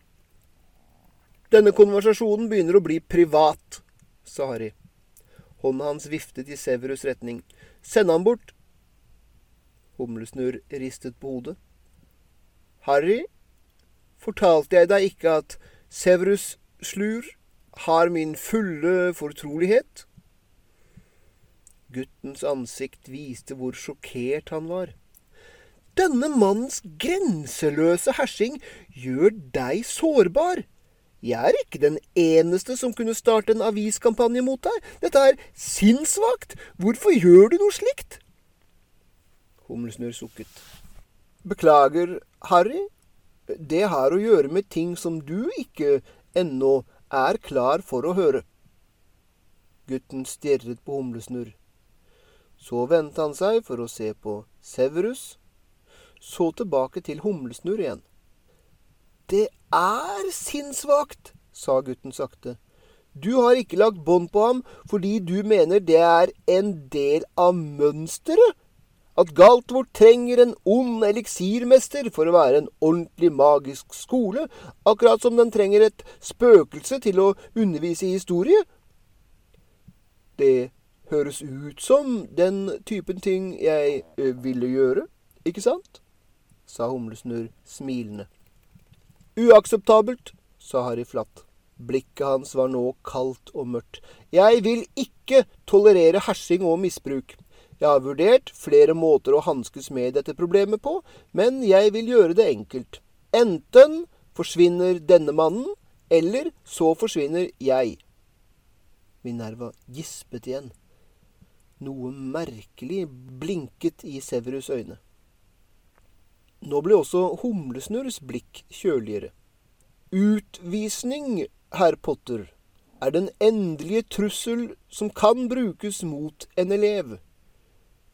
Speaker 1: Denne konversasjonen begynner å bli privat, sa Harry. Hånda hans viftet i Severus' retning. Send ham bort. Humlesnurr ristet på hodet. Harry, fortalte jeg deg ikke at Severus Slur har min fulle fortrolighet? Guttens ansikt viste hvor sjokkert han var. Denne mannens grenseløse hersing gjør deg sårbar. Jeg er ikke den eneste som kunne starte en aviskampanje mot deg. Dette er sinnssvakt. Hvorfor gjør du noe slikt? Humlesnurr sukket. Beklager, Harry. Det har å gjøre med ting som du ikke ennå er klar for å høre. Gutten stirret på Humlesnurr. Så vendte han seg for å se på Severus, så tilbake til Humlesnurr igjen. Det er sinnssvakt, sa gutten sakte. Du har ikke lagt bånd på ham fordi du mener det er en del av mønsteret. At Galtvort trenger en ond eliksirmester for å være en ordentlig magisk skole, akkurat som den trenger et spøkelse til å undervise i historie. Det høres ut som den typen ting jeg ø, ville gjøre, ikke sant? sa Humlesnurr smilende. Uakseptabelt, sa Harry flatt. Blikket hans var nå kaldt og mørkt. Jeg vil ikke tolerere hersing og misbruk. Jeg har vurdert flere måter å hanskes med dette problemet på, men jeg vil gjøre det enkelt. Enten forsvinner denne mannen, eller så forsvinner jeg. Minerva gispet igjen. Noe merkelig blinket i Severus' øyne. Nå ble også Humlesnurrs blikk kjøligere. Utvisning, herr Potter, er den endelige trussel som kan brukes mot en elev.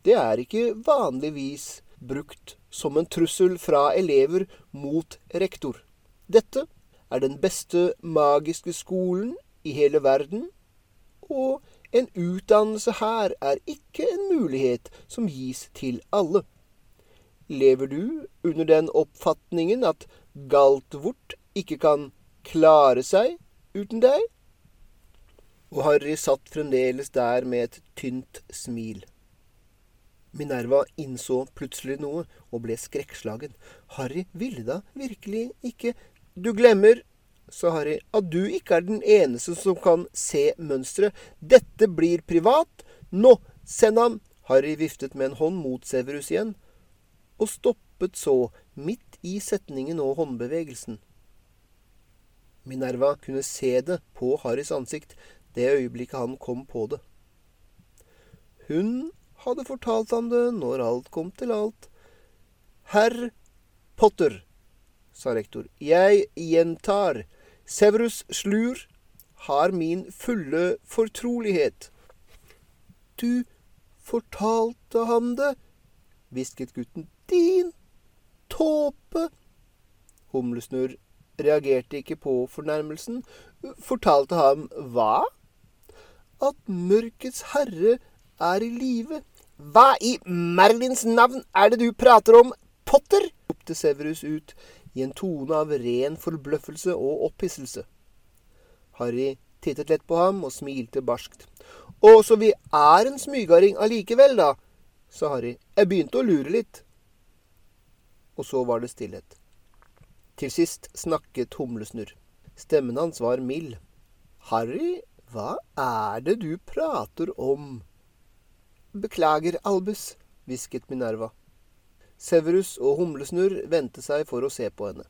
Speaker 1: Det er ikke vanligvis brukt som en trussel fra elever mot rektor. Dette er den beste magiske skolen i hele verden, og en utdannelse her er ikke en mulighet som gis til alle. Lever du under den oppfatningen at Galtvort ikke kan klare seg uten deg? Og Harry satt fremdeles der med et tynt smil. Minerva innså plutselig noe og ble skrekkslagen. Harry ville da virkelig ikke Du glemmer, sa Harry, at du ikke er den eneste som kan se mønsteret. Dette blir privat. Nå, send ham! Harry viftet med en hånd mot Severus igjen, og stoppet så, midt i setningen og håndbevegelsen. Minerva kunne se det på Harrys ansikt det øyeblikket han kom på det. Hun hadde fortalt ham det når alt kom til alt. Herr Potter, sa rektor, jeg gjentar, Severus Slur har min fulle fortrolighet. Du fortalte ham det, hvisket gutten. Din tåpe! Humlesnurr reagerte ikke på fornærmelsen, fortalte ham hva? At mørkets herre er i live. Hva i Merlins navn er det du prater om, Potter? ropte Severus ut i en tone av ren forbløffelse og opphisselse. Harry tittet lett på ham og smilte barskt. Å, så vi er en smygarding allikevel, da, sa Harry. Jeg begynte å lure litt. Og så var det stillhet. Til sist snakket Humlesnurr. Stemmen hans var mild. Harry, hva er det du prater om? Beklager, Albus, hvisket Minerva. Severus og Humlesnurr vendte seg for å se på henne.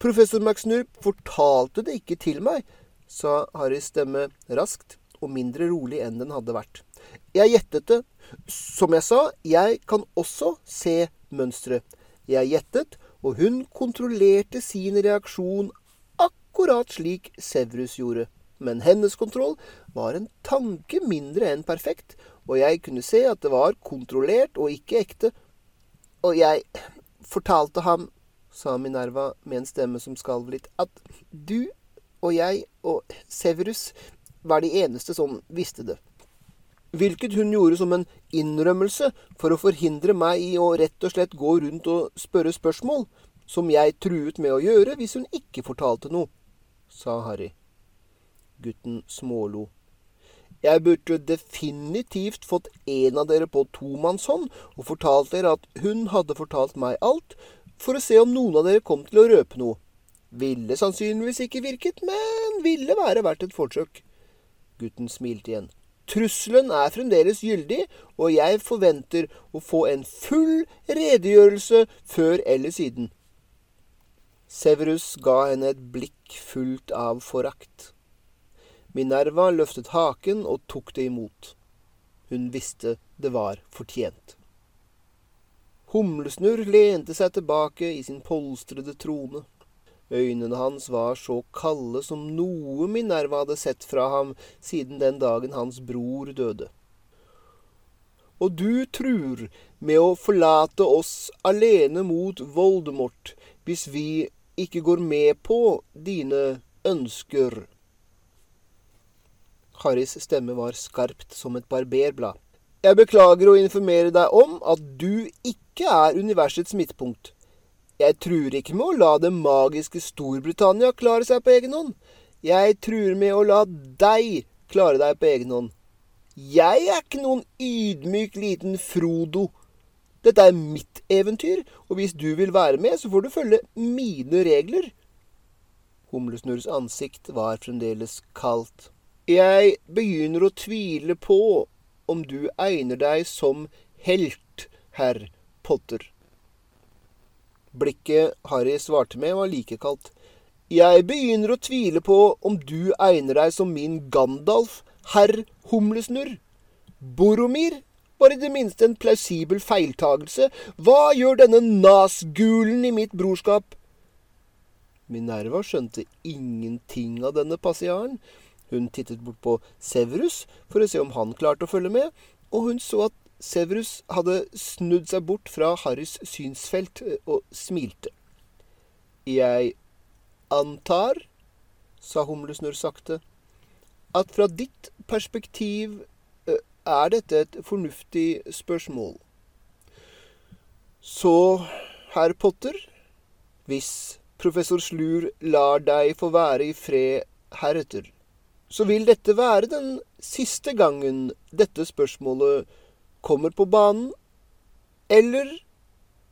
Speaker 1: Professor McSnurr fortalte det ikke til meg, sa Harrys stemme raskt og mindre rolig enn den hadde vært. Jeg gjettet det. Som jeg sa, jeg kan også se mønsteret. Jeg gjettet, og hun kontrollerte sin reaksjon akkurat slik Severus gjorde. Men hennes kontroll var en tanke mindre enn perfekt, og jeg kunne se at det var kontrollert og ikke ekte, og jeg fortalte ham sa Minerva med en stemme som skalv litt, at du og jeg og Severus var de eneste som visste det. Hvilket hun gjorde som en innrømmelse for å forhindre meg i å rett og slett gå rundt og spørre spørsmål, som jeg truet med å gjøre hvis hun ikke fortalte noe, sa Harry. Gutten smålo. Jeg burde definitivt fått en av dere på tomannshånd og fortalt dere at hun hadde fortalt meg alt, for å se om noen av dere kom til å røpe noe. Ville sannsynligvis ikke virket, men ville være verdt et forsøk. Gutten smilte igjen. Trusselen er fremdeles gyldig, og jeg forventer å få en full redegjørelse før eller siden. Severus ga henne et blikk fullt av forakt. Minerva løftet haken og tok det imot. Hun visste det var fortjent. Humlesnurr lente seg tilbake i sin polstrede trone. Øynene hans var så kalde som noe Minerva hadde sett fra ham siden den dagen hans bror døde. Og du truer med å forlate oss alene mot Voldemort hvis vi ikke går med på dine ønsker. Harrys stemme var skarpt som et barberblad. Jeg beklager å informere deg om at du ikke er universets midtpunkt. Jeg truer ikke med å la det magiske Storbritannia klare seg på egen hånd. Jeg truer med å la deg klare deg på egen hånd. Jeg er ikke noen ydmyk liten Frodo. Dette er mitt eventyr, og hvis du vil være med, så får du følge mine regler. Humlesnurrs ansikt var fremdeles kaldt. Jeg begynner å tvile på om du egner deg som helt, herr Potter. Blikket Harry svarte med, var like kaldt. Jeg begynner å tvile på om du egner deg som min Gandalf, herr Humlesnurr. Boromir var i det minste en plausibel feiltagelse. Hva gjør denne nasgulen i mitt brorskap? Minerva skjønte ingenting av denne passiaren. Hun tittet bort på Severus for å se om han klarte å følge med, og hun så at Severus hadde snudd seg bort fra Harrys synsfelt eh, og smilte. Jeg antar, sa Humlesnurr sakte, at fra ditt perspektiv eh, er dette et fornuftig spørsmål. Så, herr Potter, hvis professor Slur lar deg få være i fred heretter, så vil dette være den siste gangen dette spørsmålet kommer på banen. Eller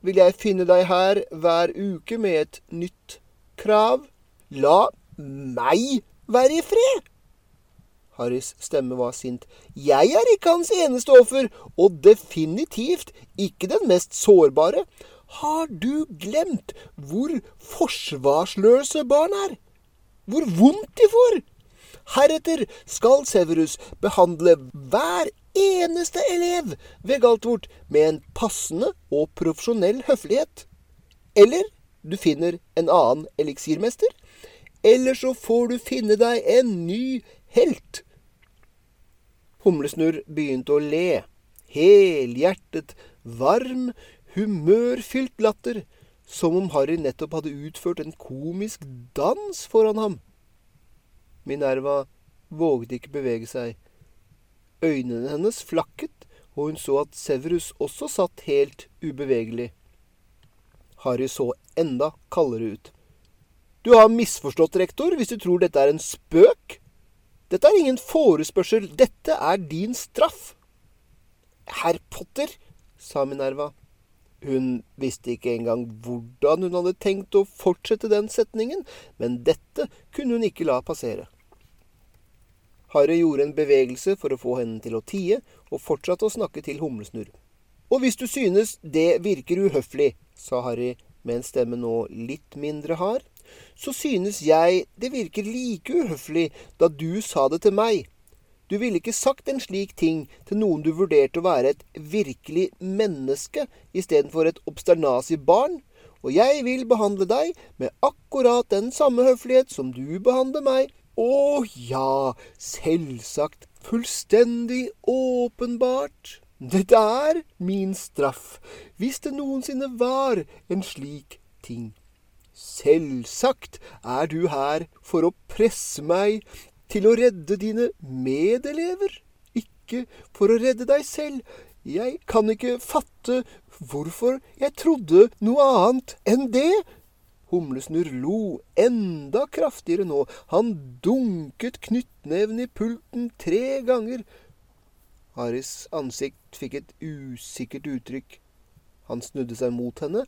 Speaker 1: vil jeg finne deg her hver uke med et nytt krav? La meg være i fred! Harrys stemme var sint. Jeg er ikke hans eneste offer, og definitivt ikke den mest sårbare. Har du glemt hvor forsvarsløse barn er? Hvor vondt de får? Heretter skal Severus behandle hver eneste elev ved Galtvort med en passende og profesjonell høflighet. Eller du finner en annen eliksirmester. Eller så får du finne deg en ny helt. Humlesnurr begynte å le. Helhjertet, varm, humørfylt latter. Som om Harry nettopp hadde utført en komisk dans foran ham. Minerva vågde ikke bevege seg. Øynene hennes flakket, og hun så at Severus også satt helt ubevegelig. Harry så enda kaldere ut. Du har misforstått, rektor, hvis du tror dette er en spøk. Dette er ingen forespørsel, dette er din straff. Herr Potter, sa Minerva. Hun visste ikke engang hvordan hun hadde tenkt å fortsette den setningen, men dette kunne hun ikke la passere. Harry gjorde en bevegelse for å få henne til å tie, og fortsatte å snakke til Humlesnurr. Og hvis du synes det virker uhøflig, sa Harry med en stemme nå litt mindre hard, så synes jeg det virker like uhøflig da du sa det til meg. Du ville ikke sagt en slik ting til noen du vurderte å være et virkelig menneske istedenfor et obsternasig barn, og jeg vil behandle deg med akkurat den samme høflighet som du behandler meg, å ja, selvsagt, fullstendig åpenbart. Dette er min straff, hvis det noensinne var en slik ting. Selvsagt er du her for å presse meg til å redde dine medelever, ikke for å redde deg selv. Jeg kan ikke fatte hvorfor jeg trodde noe annet enn det. Humlesnurr lo enda kraftigere nå. Han dunket knyttneven i pulten tre ganger. Harrys ansikt fikk et usikkert uttrykk. Han snudde seg mot henne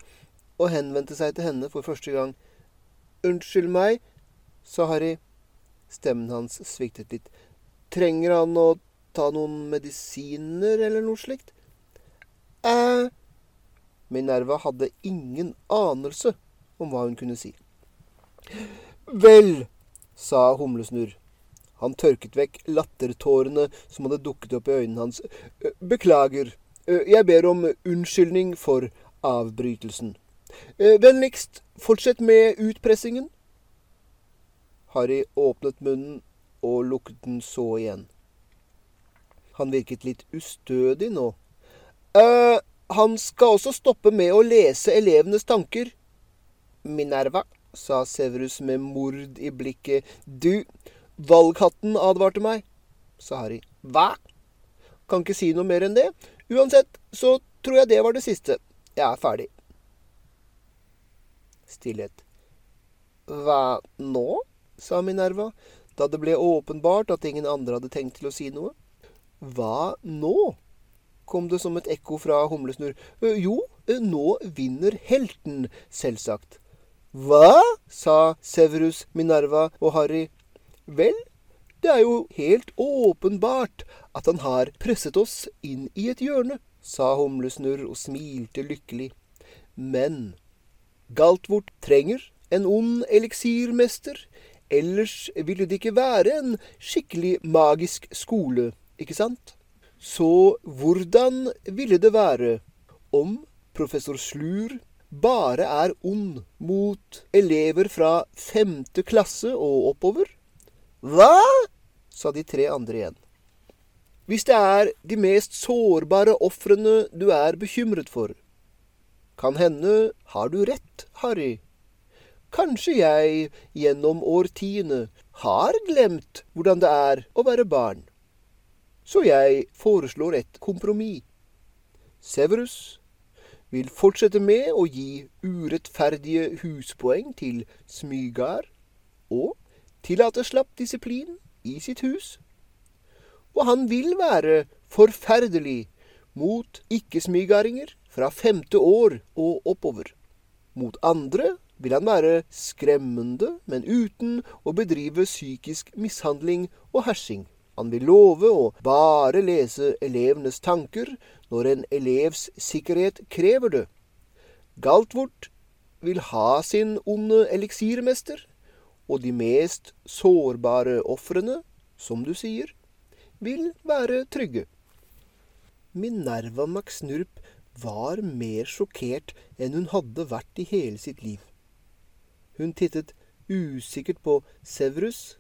Speaker 1: og henvendte seg til henne for første gang. Unnskyld meg, sa Harry. Stemmen hans sviktet litt. Trenger han å ta noen medisiner eller noe slikt? eh Minerva hadde ingen anelse om hva hun kunne si. Vel, sa Humlesnurr. Han tørket vekk lattertårene som hadde dukket opp i øynene hans. Beklager. Jeg ber om unnskyldning for avbrytelsen. Vennligst fortsett med utpressingen. Harry åpnet munnen og lukket den så igjen. Han virket litt ustødig nå. Eh, han skal også stoppe med å lese elevenes tanker. Minerva, sa Severus med mord i blikket. Du, valghatten advarte meg, sa Harry. Hva? Kan ikke si noe mer enn det. Uansett så tror jeg det var det siste. Jeg er ferdig. Stillhet. Hva nå? sa Minerva, da det ble åpenbart at ingen andre hadde tenkt til å si noe. Hva nå? kom det som et ekko fra Humlesnurr. Jo, nå vinner helten, selvsagt. Hva? sa Severus, Minerva og Harry. Vel, det er jo helt åpenbart at han har presset oss inn i et hjørne, sa Humlesnurr og smilte lykkelig. Men Galtvort trenger en ond eliksirmester, ellers ville det ikke være en skikkelig magisk skole, ikke sant? Så hvordan ville det være om professor Slur bare er ond mot elever fra femte klasse og oppover? Hva? sa de tre andre igjen. Hvis det er de mest sårbare ofrene du er bekymret for. Kan hende har du rett, Harry. Kanskje jeg gjennom årtiene har glemt hvordan det er å være barn. Så jeg foreslår et kompromiss. Severus vil fortsette med å gi urettferdige huspoeng til Smygar og tillate slapp disiplin i sitt hus. Og han vil være forferdelig mot ikke-smygaringer fra femte år og oppover. Mot andre vil han være skremmende, men uten å bedrive psykisk mishandling og hersing. Han vil love å bare lese elevenes tanker når en elevs sikkerhet krever det. Galtvort vil ha sin onde eliksirmester, og de mest sårbare ofrene, som du sier, vil være trygge. Minerva McSnurp var mer sjokkert enn hun hadde vært i hele sitt liv. Hun tittet usikkert på Severus,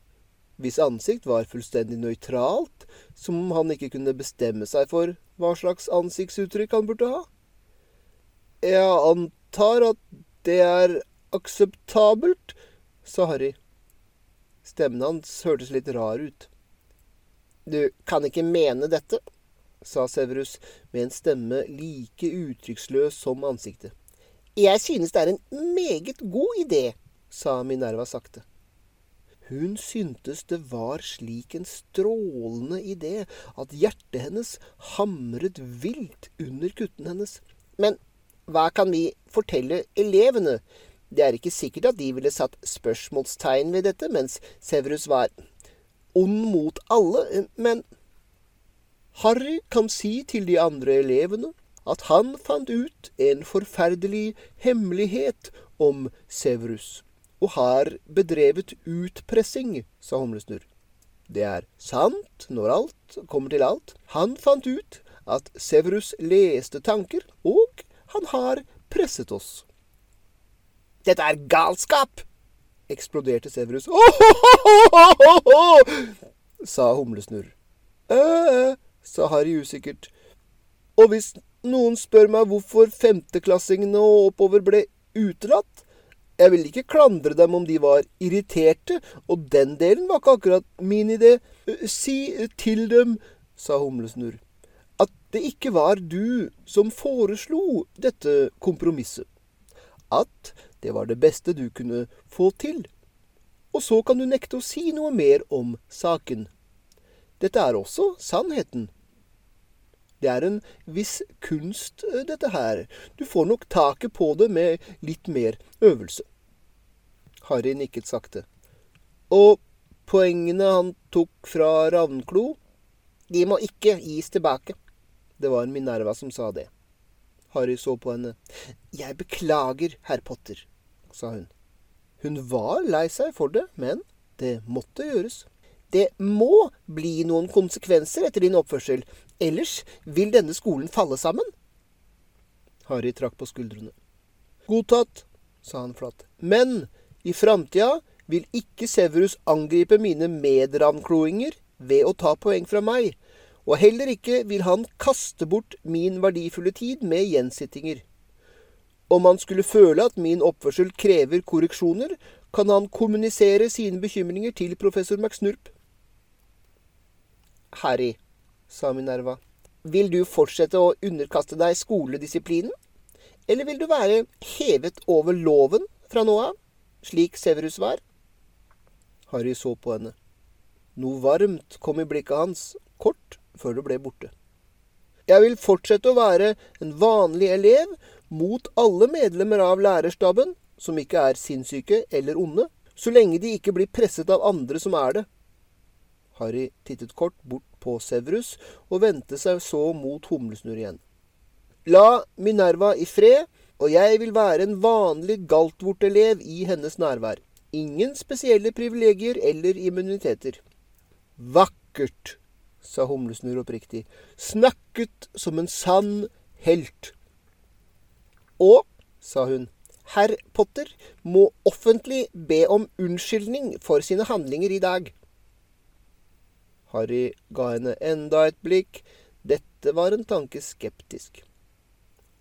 Speaker 1: hvis ansikt var fullstendig nøytralt, som om han ikke kunne bestemme seg for hva slags ansiktsuttrykk han burde ha. Jeg antar at det er akseptabelt, sa Harry. Stemmen hans hørtes litt rar ut. Du kan ikke mene dette, sa Severus med en stemme like uttrykksløs som ansiktet. Jeg synes det er en meget god idé, sa Minerva sakte. Hun syntes det var slik en strålende idé at hjertet hennes hamret vilt under kutten hennes. Men hva kan vi fortelle elevene? Det er ikke sikkert at de ville satt spørsmålstegn ved dette, mens Severus var ond mot alle, men Harry kan si til de andre elevene at han fant ut en forferdelig hemmelighet om Severus og har bedrevet utpressing, sa Humlesnurr. Det er sant når alt kommer til alt. Han fant ut at Severus leste tanker, og han har presset oss. Dette er galskap! eksploderte Severus. Ohohohoho! sa Humlesnurr. øh, sa Harry usikkert. Og hvis noen spør meg hvorfor femteklassingene og oppover ble utelatt, Jeg vil ikke klandre dem om de var irriterte, og den delen var ikke akkurat min idé. Si til dem, sa Humlesnurr, at det ikke var du som foreslo dette kompromisset. At det var det beste du kunne få til. Og så kan du nekte å si noe mer om saken. Dette er også sannheten. Det er en viss kunst, eh, dette her. Du får nok taket på det med litt mer øvelse. Harry nikket sakte. Og poengene han tok fra Ravnklo, de må ikke gis tilbake. Det var Minerva som sa det. Harry så på henne. Jeg beklager, herr Potter, sa hun. Hun var lei seg for det, men det måtte gjøres. Det må bli noen konsekvenser etter din oppførsel, ellers vil denne skolen falle sammen. Harry trakk på skuldrene. Godtatt, sa han flatt. Men i framtida vil ikke Severus angripe mine medravnkloinger ved å ta poeng fra meg, og heller ikke vil han kaste bort min verdifulle tid med gjensittinger. Om han skulle føle at min oppførsel krever korreksjoner, kan han kommunisere sine bekymringer til professor McSnurp. Harry, sa Minerva, vil du fortsette å underkaste deg skoledisiplinen? Eller vil du være hevet over loven fra nå av, slik Severus var? Harry så på henne. Noe varmt kom i blikket hans, kort før det ble borte. Jeg vil fortsette å være en vanlig elev mot alle medlemmer av lærerstaben, som ikke er sinnssyke eller onde, så lenge de ikke blir presset av andre som er det. Harry tittet kort bort på Severus og vendte seg så mot Humlesnurr igjen. La Minerva i fred, og jeg vil være en vanlig galtvort-elev i hennes nærvær. Ingen spesielle privilegier eller immuniteter. Vakkert, sa Humlesnurr oppriktig. Snakket som en sann helt. Og, sa hun, herr Potter må offentlig be om unnskyldning for sine handlinger i dag. Harry ga henne enda et blikk. Dette var en tanke skeptisk.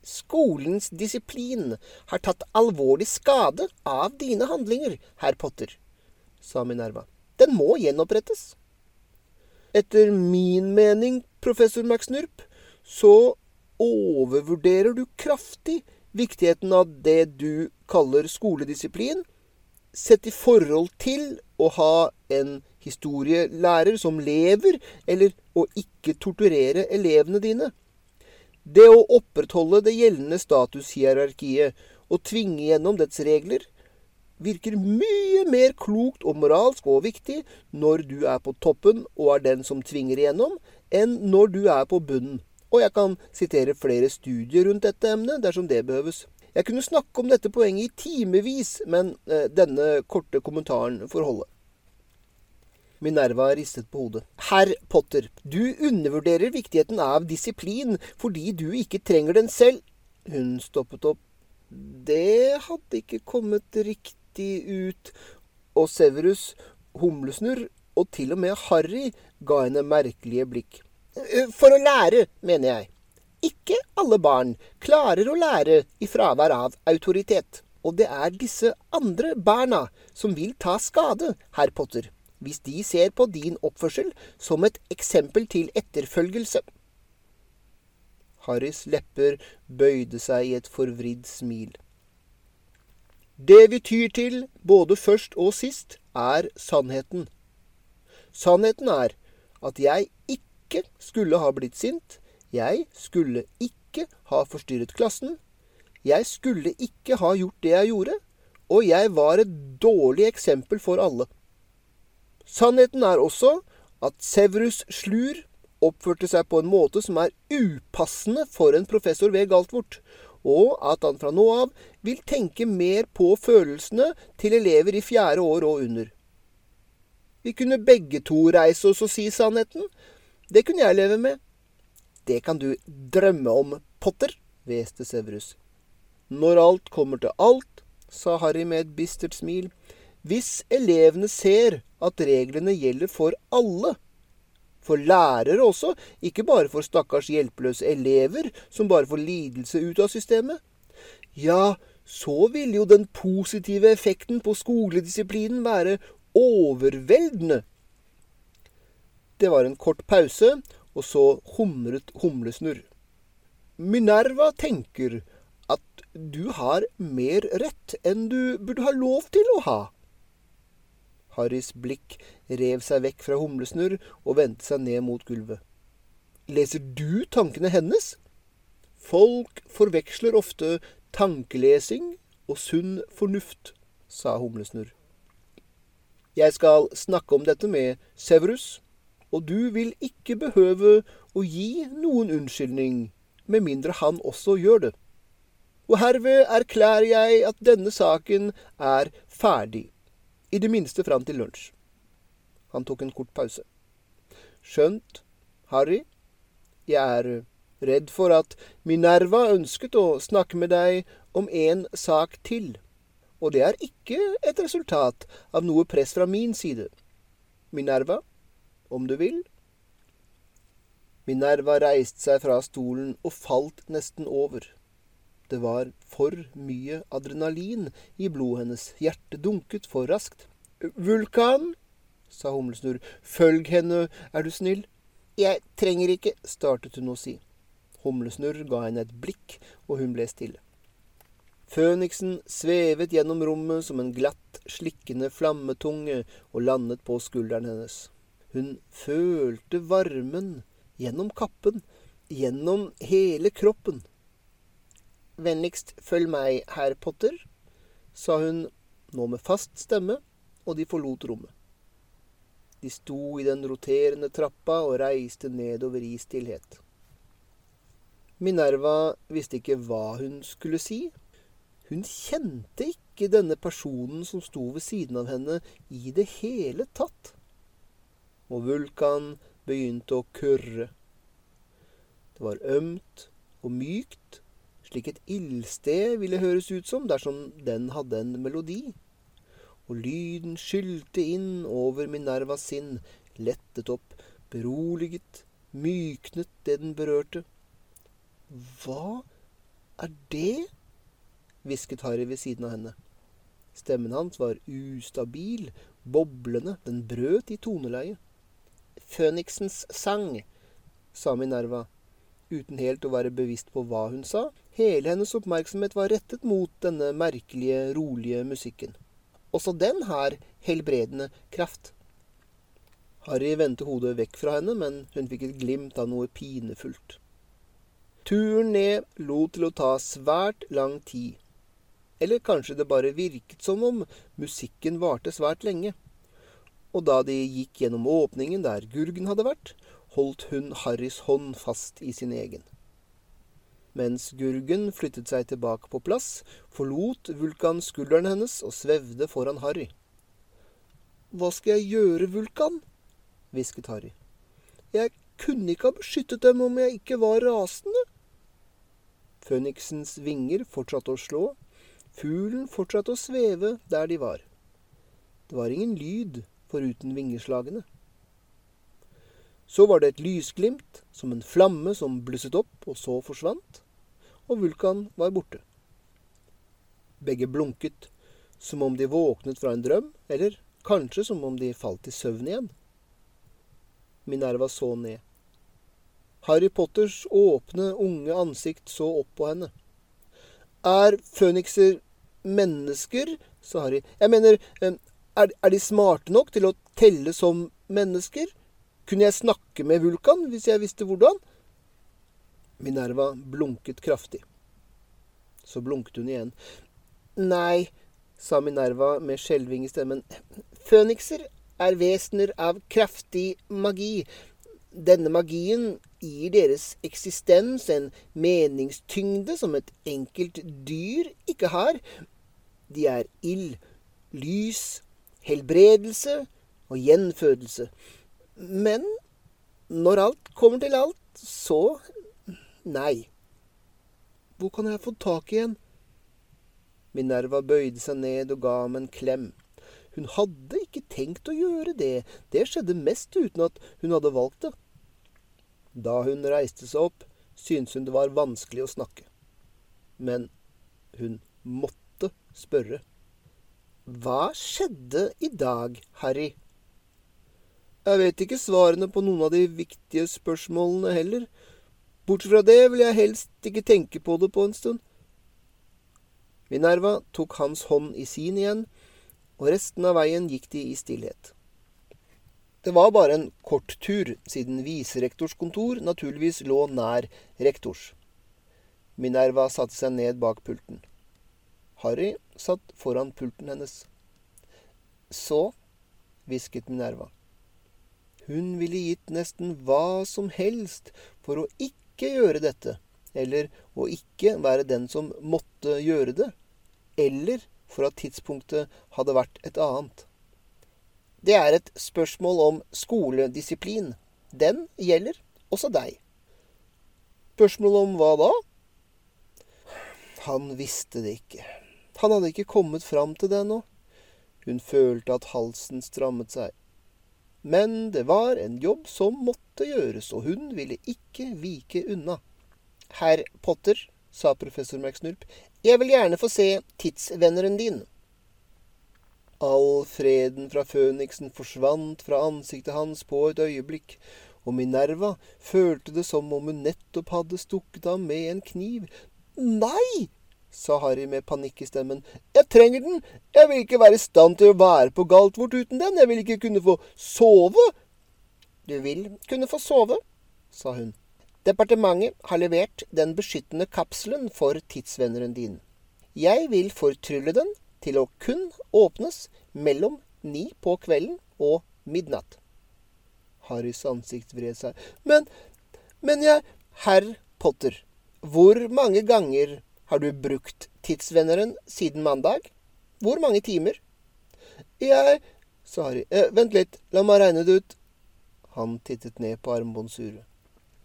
Speaker 1: Skolens disiplin har tatt alvorlig skade av dine handlinger, herr Potter, sa Minerva. Den må gjenopprettes. Etter min mening, professor McSnurp, så overvurderer du kraftig viktigheten av det du kaller skoledisiplin, sett i forhold til å ha en historielærer som lever, eller å ikke torturere elevene dine. Det å opprettholde det gjeldende statushierarkiet og tvinge gjennom dets regler virker mye mer klokt og moralsk og viktig når du er på toppen og er den som tvinger igjennom, enn når du er på bunnen. Og jeg kan sitere flere studier rundt dette emnet dersom det behøves. Jeg kunne snakke om dette poenget i timevis, men eh, denne korte kommentaren får holde. Minerva ristet på hodet. Herr Potter, du undervurderer viktigheten av disiplin fordi du ikke trenger den selv. Hun stoppet opp. Det hadde ikke kommet riktig ut. Og Severus, Humlesnurr og til og med Harry ga henne merkelige blikk. Eh, for å lære, mener jeg. Ikke alle barn klarer å lære i fravær av autoritet. Og det er disse andre barna som vil ta skade, herr Potter, hvis de ser på din oppførsel som et eksempel til etterfølgelse. Harrys lepper bøyde seg i et forvridd smil. Det vi tyr til, både først og sist, er sannheten. Sannheten er at jeg ikke skulle ha blitt sint. Jeg skulle ikke ha forstyrret klassen. Jeg skulle ikke ha gjort det jeg gjorde. Og jeg var et dårlig eksempel for alle. Sannheten er også at Severus Slur oppførte seg på en måte som er upassende for en professor ved Galtvort, og at han fra nå av vil tenke mer på følelsene til elever i fjerde år og under. Vi kunne begge to reise oss og si sannheten, det kunne jeg leve med. Det kan du drømme om, Potter, hveste Severus. Når alt kommer til alt, sa Harry med et bistert smil, hvis elevene ser at reglene gjelder for alle, for lærere også, ikke bare for stakkars hjelpeløse elever som bare får lidelse ut av systemet, ja, så ville jo den positive effekten på skoledisiplinen være overveldende. Det var en kort pause, og så humret Humlesnurr. Minerva tenker at du har mer rett enn du burde ha lov til å ha. Harrys blikk rev seg vekk fra Humlesnurr og vendte seg ned mot gulvet. Leser du tankene hennes? Folk forveksler ofte tankelesing og sunn fornuft, sa Humlesnurr. Jeg skal snakke om dette med Severus, og du vil ikke behøve å gi noen unnskyldning, med mindre han også gjør det. Og herved erklærer jeg at denne saken er ferdig, i det minste fram til lunsj. Han tok en kort pause. Skjønt, Harry, jeg er redd for at Minerva ønsket å snakke med deg om en sak til, og det er ikke et resultat av noe press fra min side. Minerva, om du vil? Minerva reiste seg fra stolen og falt nesten over. Det var for mye adrenalin i blodet hennes, hjertet dunket for raskt. Vulkan, sa Humlesnurr, følg henne, er du snill. Jeg trenger ikke, startet hun å si. Humlesnurr ga henne et blikk, og hun ble stille. Føniksen svevet gjennom rommet som en glatt, slikkende flammetunge og landet på skulderen hennes. Hun følte varmen gjennom kappen, gjennom hele kroppen. Vennligst følg meg, herr Potter, sa hun nå med fast stemme, og de forlot rommet. De sto i den roterende trappa og reiste nedover i stillhet. Minerva visste ikke hva hun skulle si. Hun kjente ikke denne personen som sto ved siden av henne i det hele tatt. Og Vulkan begynte å kurre. Det var ømt og mykt, slik et ildsted ville høres ut som dersom den hadde en melodi. Og lyden skylte inn over Minervas sinn, lettet opp, beroliget, myknet det den berørte. Hva er det? hvisket Harry ved siden av henne. Stemmen hans var ustabil, boblende, den brøt i toneleie. Føniksens sang, sa Minerva, uten helt å være bevisst på hva hun sa. Hele hennes oppmerksomhet var rettet mot denne merkelige, rolige musikken. Også den har helbredende kraft. Harry vendte hodet vekk fra henne, men hun fikk et glimt av noe pinefullt. Turen ned lot til å ta svært lang tid. Eller kanskje det bare virket som om musikken varte svært lenge. Og da de gikk gjennom åpningen der Gurgen hadde vært, holdt hun Harrys hånd fast i sin egen. Mens Gurgen flyttet seg tilbake på plass, forlot Vulkan skulderen hennes og svevde foran Harry. Hva skal jeg gjøre, Vulkan? hvisket Harry. Jeg kunne ikke ha beskyttet dem om jeg ikke var rasende. Føniksens vinger fortsatte å slå, fuglen fortsatte å sveve der de var. Det var ingen lyd foruten vingeslagene. Så var det et lysglimt, som en flamme som blusset opp og så forsvant, og Vulkan var borte. Begge blunket, som om de våknet fra en drøm, eller kanskje som om de falt i søvn igjen. Minerva så ned. Harry Potters åpne, unge ansikt så opp på henne. Er fønikser mennesker? sa Harry. Jeg mener, er, er de smarte nok til å telle som mennesker? Kunne jeg snakke med Vulkan hvis jeg visste hvordan? Minerva blunket kraftig. Så blunket hun igjen. Nei, sa Minerva med skjelving i stemmen. Fønikser er vesener av kraftig magi. Denne magien gir deres eksistens en meningstyngde som et enkelt dyr ikke har. De er ild, lys, helbredelse og gjenfødelse. Men når alt kommer til alt, så nei. Hvor kan jeg få tak i en? Minerva bøyde seg ned og ga ham en klem. Hun hadde ikke tenkt å gjøre det, det skjedde mest uten at hun hadde valgt det. Da hun reiste seg opp, syntes hun det var vanskelig å snakke. Men hun måtte spørre. Hva skjedde i dag, Harry? Jeg vet ikke svarene på noen av de viktige spørsmålene heller. Bortsett fra det vil jeg helst ikke tenke på det på en stund. Minerva tok hans hånd i sin igjen, og resten av veien gikk de i stillhet. Det var bare en kort tur, siden viserektors kontor naturligvis lå nær rektors. Minerva satte seg ned bak pulten. Harry satt foran pulten hennes. Så, hvisket Minerva. Hun ville gitt nesten hva som helst for å ikke gjøre dette eller å ikke være den som måtte gjøre det, eller for at tidspunktet hadde vært et annet. Det er et spørsmål om skoledisiplin. Den gjelder også deg. Spørsmål om hva da? Han visste det ikke. Han hadde ikke kommet fram til det ennå. Hun følte at halsen strammet seg. Men det var en jobb som måtte gjøres, og hun ville ikke vike unna. Herr Potter, sa professor McSnurp, jeg vil gjerne få se tidsvenneren din. All freden fra føniksen forsvant fra ansiktet hans på et øyeblikk, og Minerva følte det som om hun nettopp hadde stukket ham med en kniv. Nei, sa Harry med panikk i stemmen. Jeg trenger den. Jeg vil ikke være i stand til å være på Galtvort uten den. Jeg vil ikke kunne få sove. Du vil kunne få sove, sa hun. Departementet har levert den beskyttende kapselen for tidsvenneren din. Jeg vil fortrylle den til å kun åpnes mellom ni på kvelden og midnatt. Harrys ansikt vred seg. Men, men jeg Herr Potter, hvor mange ganger har du brukt tidsvenneren siden mandag? Hvor mange timer? Jeg Sorry. Eh, vent litt, la meg regne det ut. Han tittet ned på armbåndsuret.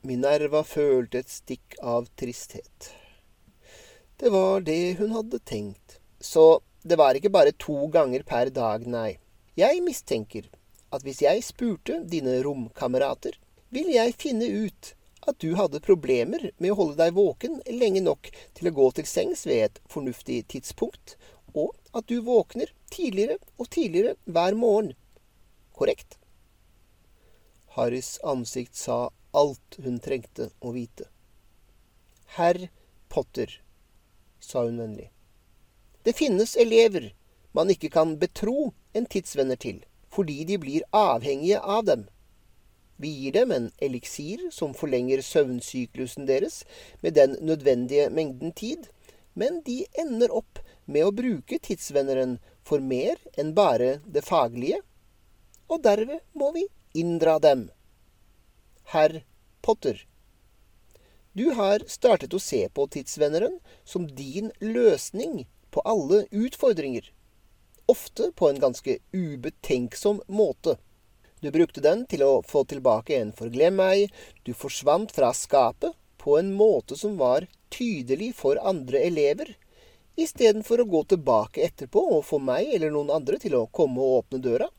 Speaker 1: Minerva følte et stikk av tristhet. Det var det hun hadde tenkt. Så det var ikke bare to ganger per dag, nei. Jeg mistenker at hvis jeg spurte dine romkamerater, ville jeg finne ut at du hadde problemer med å holde deg våken lenge nok til å gå til sengs ved et fornuftig tidspunkt, og at du våkner tidligere og tidligere hver morgen. Korrekt? Harrys ansikt sa alt hun trengte å vite. Herr Potter, sa hun vennlig. Det finnes elever man ikke kan betro en tidsvenner til, fordi de blir avhengige av dem. Vi gir dem en eliksir som forlenger søvnsyklusen deres med den nødvendige mengden tid, men de ender opp med å bruke tidsvenneren for mer enn bare det faglige, og derved må vi inndra dem herr Potter. Du har startet å se på tidsvenneren som din løsning på alle utfordringer. Ofte på en ganske ubetenksom måte. Du brukte den til å få tilbake en forglem meg, du forsvant fra skapet på en måte som var tydelig for andre elever, istedenfor å gå tilbake etterpå og få meg eller noen andre til å komme og åpne døra.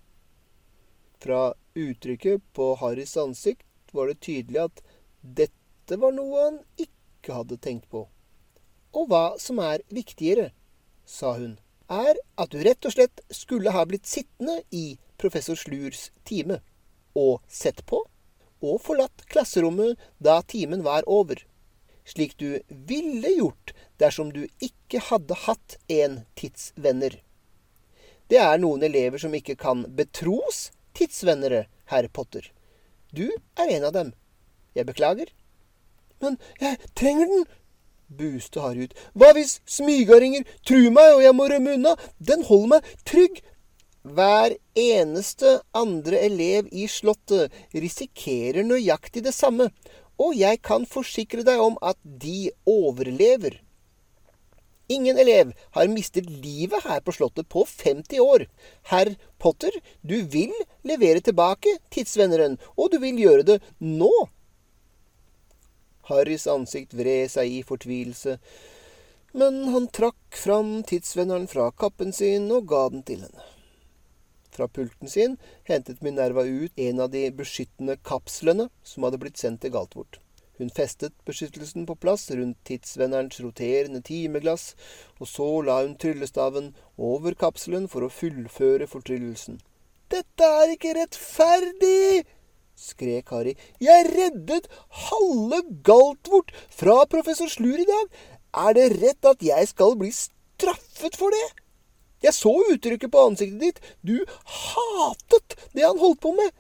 Speaker 1: Fra uttrykket på Harrys ansikt var det tydelig at dette var noe han ikke hadde tenkt på. Og hva som er viktigere, sa hun, er at du rett og slett skulle ha blitt sittende i professor Slurs time og sett på, og forlatt klasserommet da timen var over, slik du ville gjort dersom du ikke hadde hatt en tidsvenner. Det er noen elever som ikke kan betros tidsvennere, herr Potter. Du er en av dem. Jeg beklager. Men jeg trenger den, buste Harry ut. Hva hvis smygardinger truer meg og jeg må rømme unna? Den holder meg trygg. Hver eneste andre elev i Slottet risikerer nøyaktig det samme, og jeg kan forsikre deg om at de overlever. Ingen elev har mistet livet her på Slottet på 50 år. Herr Potter, du vil levere tilbake tidsvenneren, og du vil gjøre det nå. Harrys ansikt vred seg i fortvilelse, men han trakk fram tidsvenneren fra kappen sin og ga den til henne. Fra pulten sin hentet Minerva ut en av de beskyttende kapslene som hadde blitt sendt til Galtvort. Hun festet beskyttelsen på plass rundt tidsvennerens roterende timeglass, og så la hun tryllestaven over kapselen for å fullføre fortryllelsen. Dette er ikke rettferdig! skrek Harry. Jeg reddet halve Galtvort fra professor Slur i dag. Er det rett at jeg skal bli straffet for det? Jeg så uttrykket på ansiktet ditt. Du hatet det han holdt på med.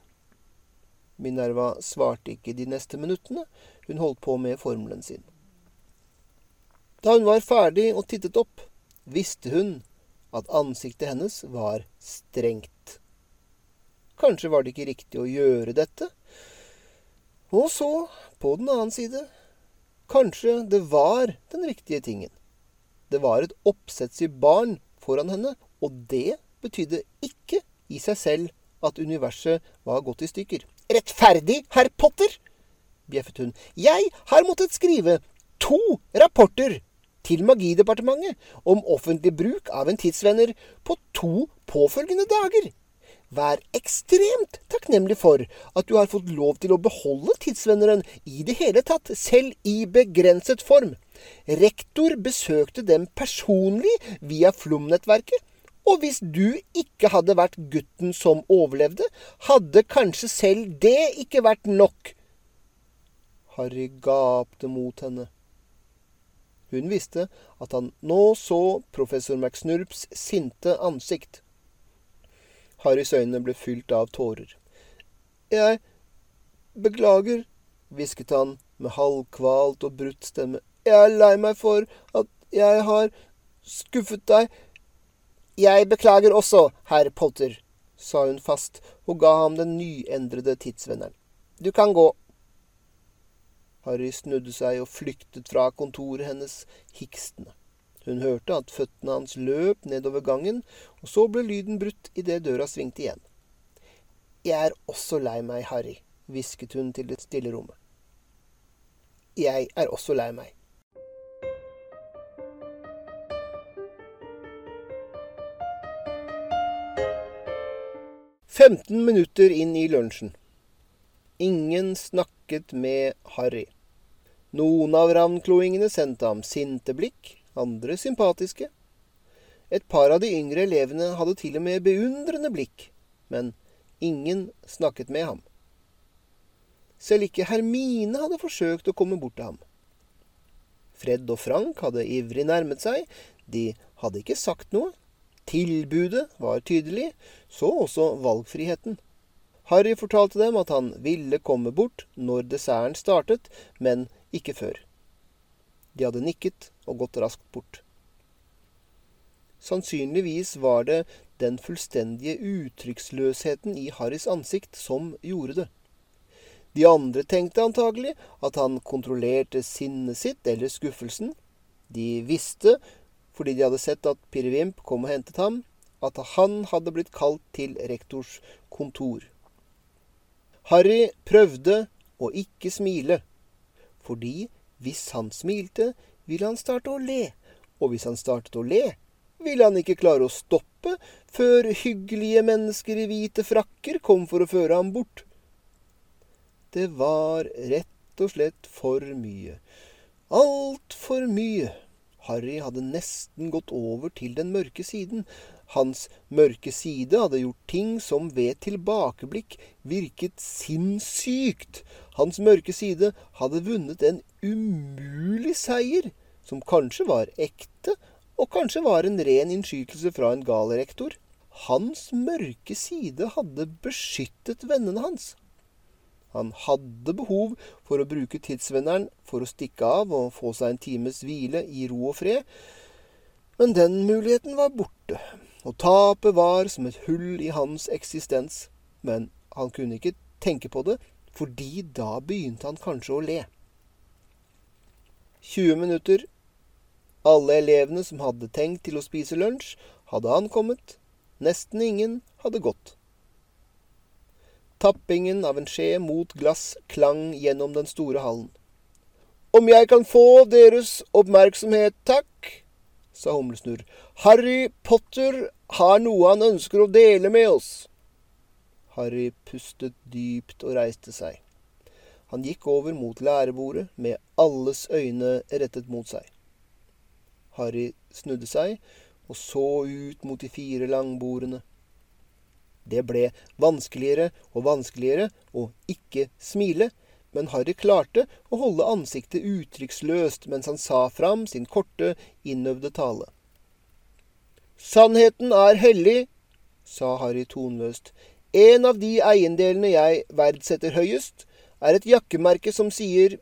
Speaker 1: Minerva svarte ikke de neste minuttene. Hun holdt på med formelen sin. Da hun var ferdig og tittet opp, visste hun at ansiktet hennes var strengt. Kanskje var det ikke riktig å gjøre dette. Og så, på den annen side, kanskje det var den riktige tingen. Det var et oppsetsig barn foran henne, og det betydde ikke i seg selv at universet var gått i stykker. Rettferdig, herr Potter! bjeffet hun. Jeg har måttet skrive to rapporter til Magidepartementet om offentlig bruk av en tidsvenner på to påfølgende dager. Vær ekstremt takknemlig for at du har fått lov til å beholde tidsvenneren i det hele tatt, selv i begrenset form. Rektor besøkte dem personlig via Flom-nettverket, og hvis du ikke hadde vært gutten som overlevde, hadde kanskje selv det ikke vært nok Harry gapte mot henne. Hun visste at han nå så professor McSnurps sinte ansikt. Harrys øyne ble fylt av tårer. Jeg beklager, hvisket han med halvkvalt og brutt stemme. Jeg er lei meg for at jeg har skuffet deg. Jeg beklager også, herr Potter, sa hun fast og ga ham den nyendrede tidsvenneren. Du kan gå. Harry snudde seg og flyktet fra kontoret hennes, hikstende. Hun hørte at føttene hans løp nedover gangen, og så ble lyden brutt idet døra svingte igjen. Jeg er også lei meg, Harry, hvisket hun til det stille rommet. Jeg er også lei meg. Femten minutter inn i lunsjen. Ingen snakket med Harry. Noen av ravnkloingene sendte ham sinte blikk, andre sympatiske. Et par av de yngre elevene hadde til og med beundrende blikk, men ingen snakket med ham. Selv ikke Hermine hadde forsøkt å komme bort til ham. Fred og Frank hadde ivrig nærmet seg, de hadde ikke sagt noe. Tilbudet var tydelig, så også valgfriheten. Harry fortalte dem at han ville komme bort når desserten startet, men ikke før. De hadde nikket og gått raskt bort. Sannsynligvis var det den fullstendige uttrykksløsheten i Harrys ansikt som gjorde det. De andre tenkte antagelig at han kontrollerte sinnet sitt eller skuffelsen. De visste, fordi de hadde sett at Pirrevimp kom og hentet ham, at han hadde blitt kalt til rektors kontor. Harry prøvde å ikke smile fordi hvis han smilte, ville han starte å le, og hvis han startet å le, ville han ikke klare å stoppe før hyggelige mennesker i hvite frakker kom for å føre ham bort. Det var rett og slett for mye. Altfor mye. Harry hadde nesten gått over til den mørke siden. Hans mørke side hadde gjort ting som ved tilbakeblikk virket sinnssykt. Hans mørke side hadde vunnet en umulig seier, som kanskje var ekte, og kanskje var en ren innskytelse fra en gal rektor. Hans mørke side hadde beskyttet vennene hans. Han hadde behov for å bruke tidsvenneren for å stikke av og få seg en times hvile i ro og fred, men den muligheten var borte og tapet var som et hull i hans eksistens. Men han kunne ikke tenke på det, fordi da begynte han kanskje å le. 20 minutter. Alle elevene som hadde tenkt til å spise lunsj, hadde ankommet. Nesten ingen hadde gått. Tappingen av en skje mot glass klang gjennom den store hallen. Om jeg kan få deres oppmerksomhet, takk, sa Humlesnurr. Harry Potter har noe han ønsker å dele med oss. Harry pustet dypt og reiste seg. Han gikk over mot lærebordet med alles øyne rettet mot seg. Harry snudde seg og så ut mot de fire langbordene. Det ble vanskeligere og vanskeligere å ikke smile, men Harry klarte å holde ansiktet uttrykksløst mens han sa fram sin korte, innøvde tale. Sannheten er hellig, sa Harry tonløst. En av de eiendelene jeg verdsetter høyest, er et jakkemerke som sier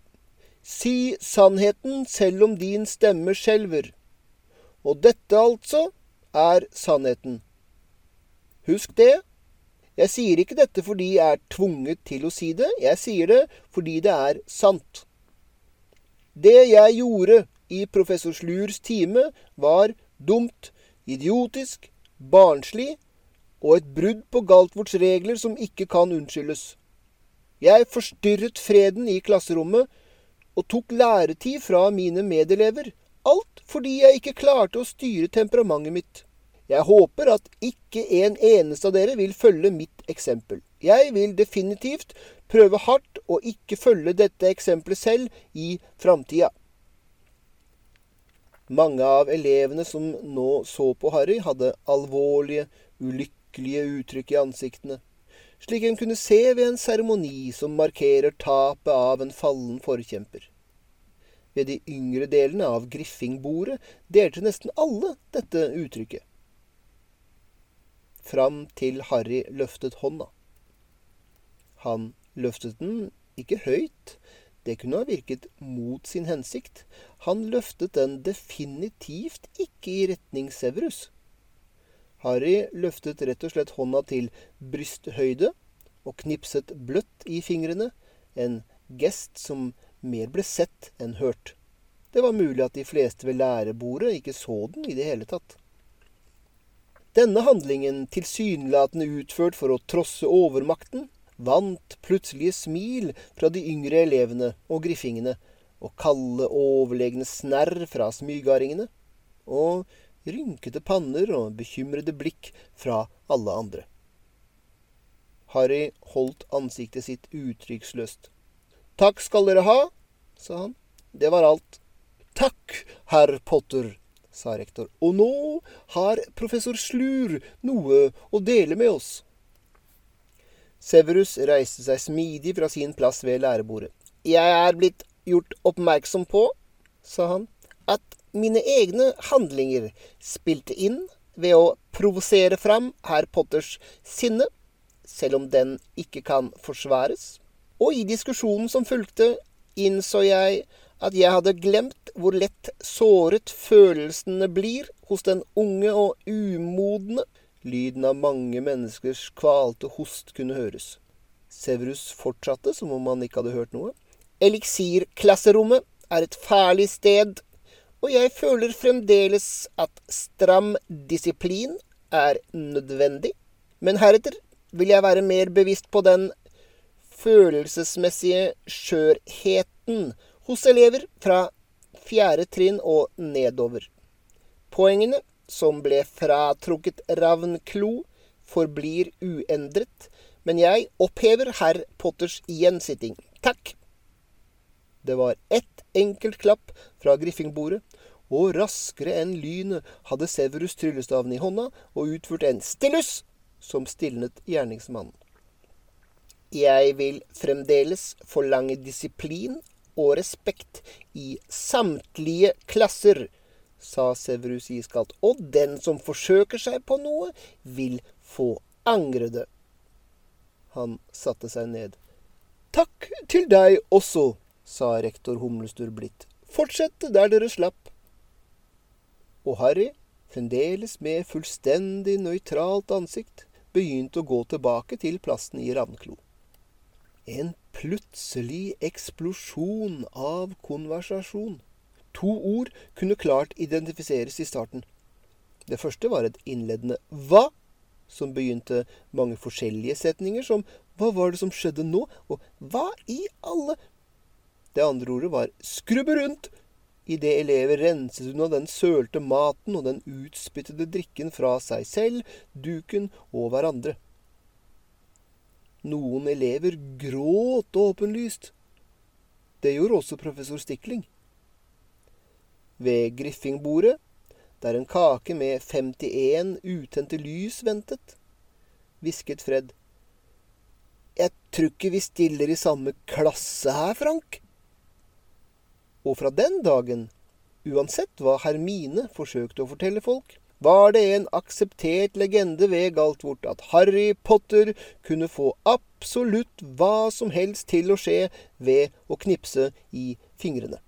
Speaker 1: Si sannheten selv om din stemme skjelver. Og dette altså er sannheten. Husk det. Jeg sier ikke dette fordi jeg er tvunget til å si det, jeg sier det fordi det er sant. Det jeg gjorde i professor Slurs time, var dumt, idiotisk, barnslig og et brudd på Galtvorts regler som ikke kan unnskyldes. Jeg forstyrret freden i klasserommet og tok læretid fra mine medelever. Alt fordi jeg ikke klarte å styre temperamentet mitt. Jeg håper at ikke en eneste av dere vil følge mitt eksempel. Jeg vil definitivt prøve hardt å ikke følge dette eksempelet selv i framtida. Mange av elevene som nå så på Harry, hadde alvorlige, ulykkelige uttrykk i ansiktene, slik en kunne se ved en seremoni som markerer tapet av en fallen forkjemper. Ved de yngre delene av griffingbordet delte nesten alle dette uttrykket. Fram til Harry løftet hånda. Han løftet den ikke høyt, det kunne ha virket mot sin hensikt. Han løftet den definitivt ikke i retning Severus. Harry løftet rett og slett hånda til brysthøyde og knipset bløtt i fingrene, en gest som mer ble sett enn hørt. Det var mulig at de fleste ved lærebordet ikke så den i det hele tatt. Denne handlingen, tilsynelatende utført for å trosse overmakten, vant plutselige smil fra de yngre elevene og griffingene, og kalde, overlegne snerr fra smygardingene, og rynkete panner og bekymrede blikk fra alle andre. Harry holdt ansiktet sitt uttrykksløst. Takk skal dere ha, sa han. Det var alt. Takk, herr Potter, sa rektor. Og nå har professor Slur noe å dele med oss. Severus reiste seg smidig fra sin plass ved lærebordet. Jeg er blitt gjort oppmerksom på, sa han, at mine egne handlinger spilte inn ved å provosere fram herr Potters sinne, selv om den ikke kan forsvares. Og i diskusjonen som fulgte, innså jeg at jeg hadde glemt hvor lett såret følelsene blir hos den unge og umodne Lyden av mange menneskers kvalte host kunne høres. Severus fortsatte som om han ikke hadde hørt noe. Eliksirklasserommet er et farlig sted, og jeg føler fremdeles at stram disiplin er nødvendig. Men heretter vil jeg være mer bevisst på den følelsesmessige skjørheten hos elever fra fjerde trinn og nedover. Poengene som ble fratrukket Ravnklo, forblir uendret, men jeg opphever herr Potters gjensitting. Takk. Det var ett enkelt klapp fra griffingbordet, og raskere enn lynet hadde Severus tryllestaven i hånda og utført en stillus som stilnet gjerningsmannen. Jeg vil fremdeles forlange disiplin og respekt i samtlige klasser, sa Severus iskaldt, og den som forsøker seg på noe, vil få angre det. Han satte seg ned. Takk til deg også, sa rektor Humlestur blidt. Fortsett der dere slapp. Og Harry, fremdeles med fullstendig nøytralt ansikt, begynte å gå tilbake til plassen i Ravnklo. En plutselig eksplosjon av konversasjon. To ord kunne klart identifiseres i starten. Det første var et innledende 'hva', som begynte mange forskjellige setninger, som 'hva var det som skjedde nå', og 'hva i alle'? Det andre ordet var 'skrubbe rundt', idet elever renset unna den sølte maten og den utspyttede drikken fra seg selv, duken og hverandre. Noen elever gråt åpenlyst, Det gjorde også professor Stikling. Ved griffingbordet, der en kake med 51 utente lys ventet, hvisket Fred. Jeg tror ikke vi stiller i samme klasse her, Frank. Og fra den dagen, uansett hva Hermine forsøkte å fortelle folk, var det en akseptert legende ved Galtvort at Harry Potter kunne få absolutt hva som helst til å skje ved å knipse i fingrene.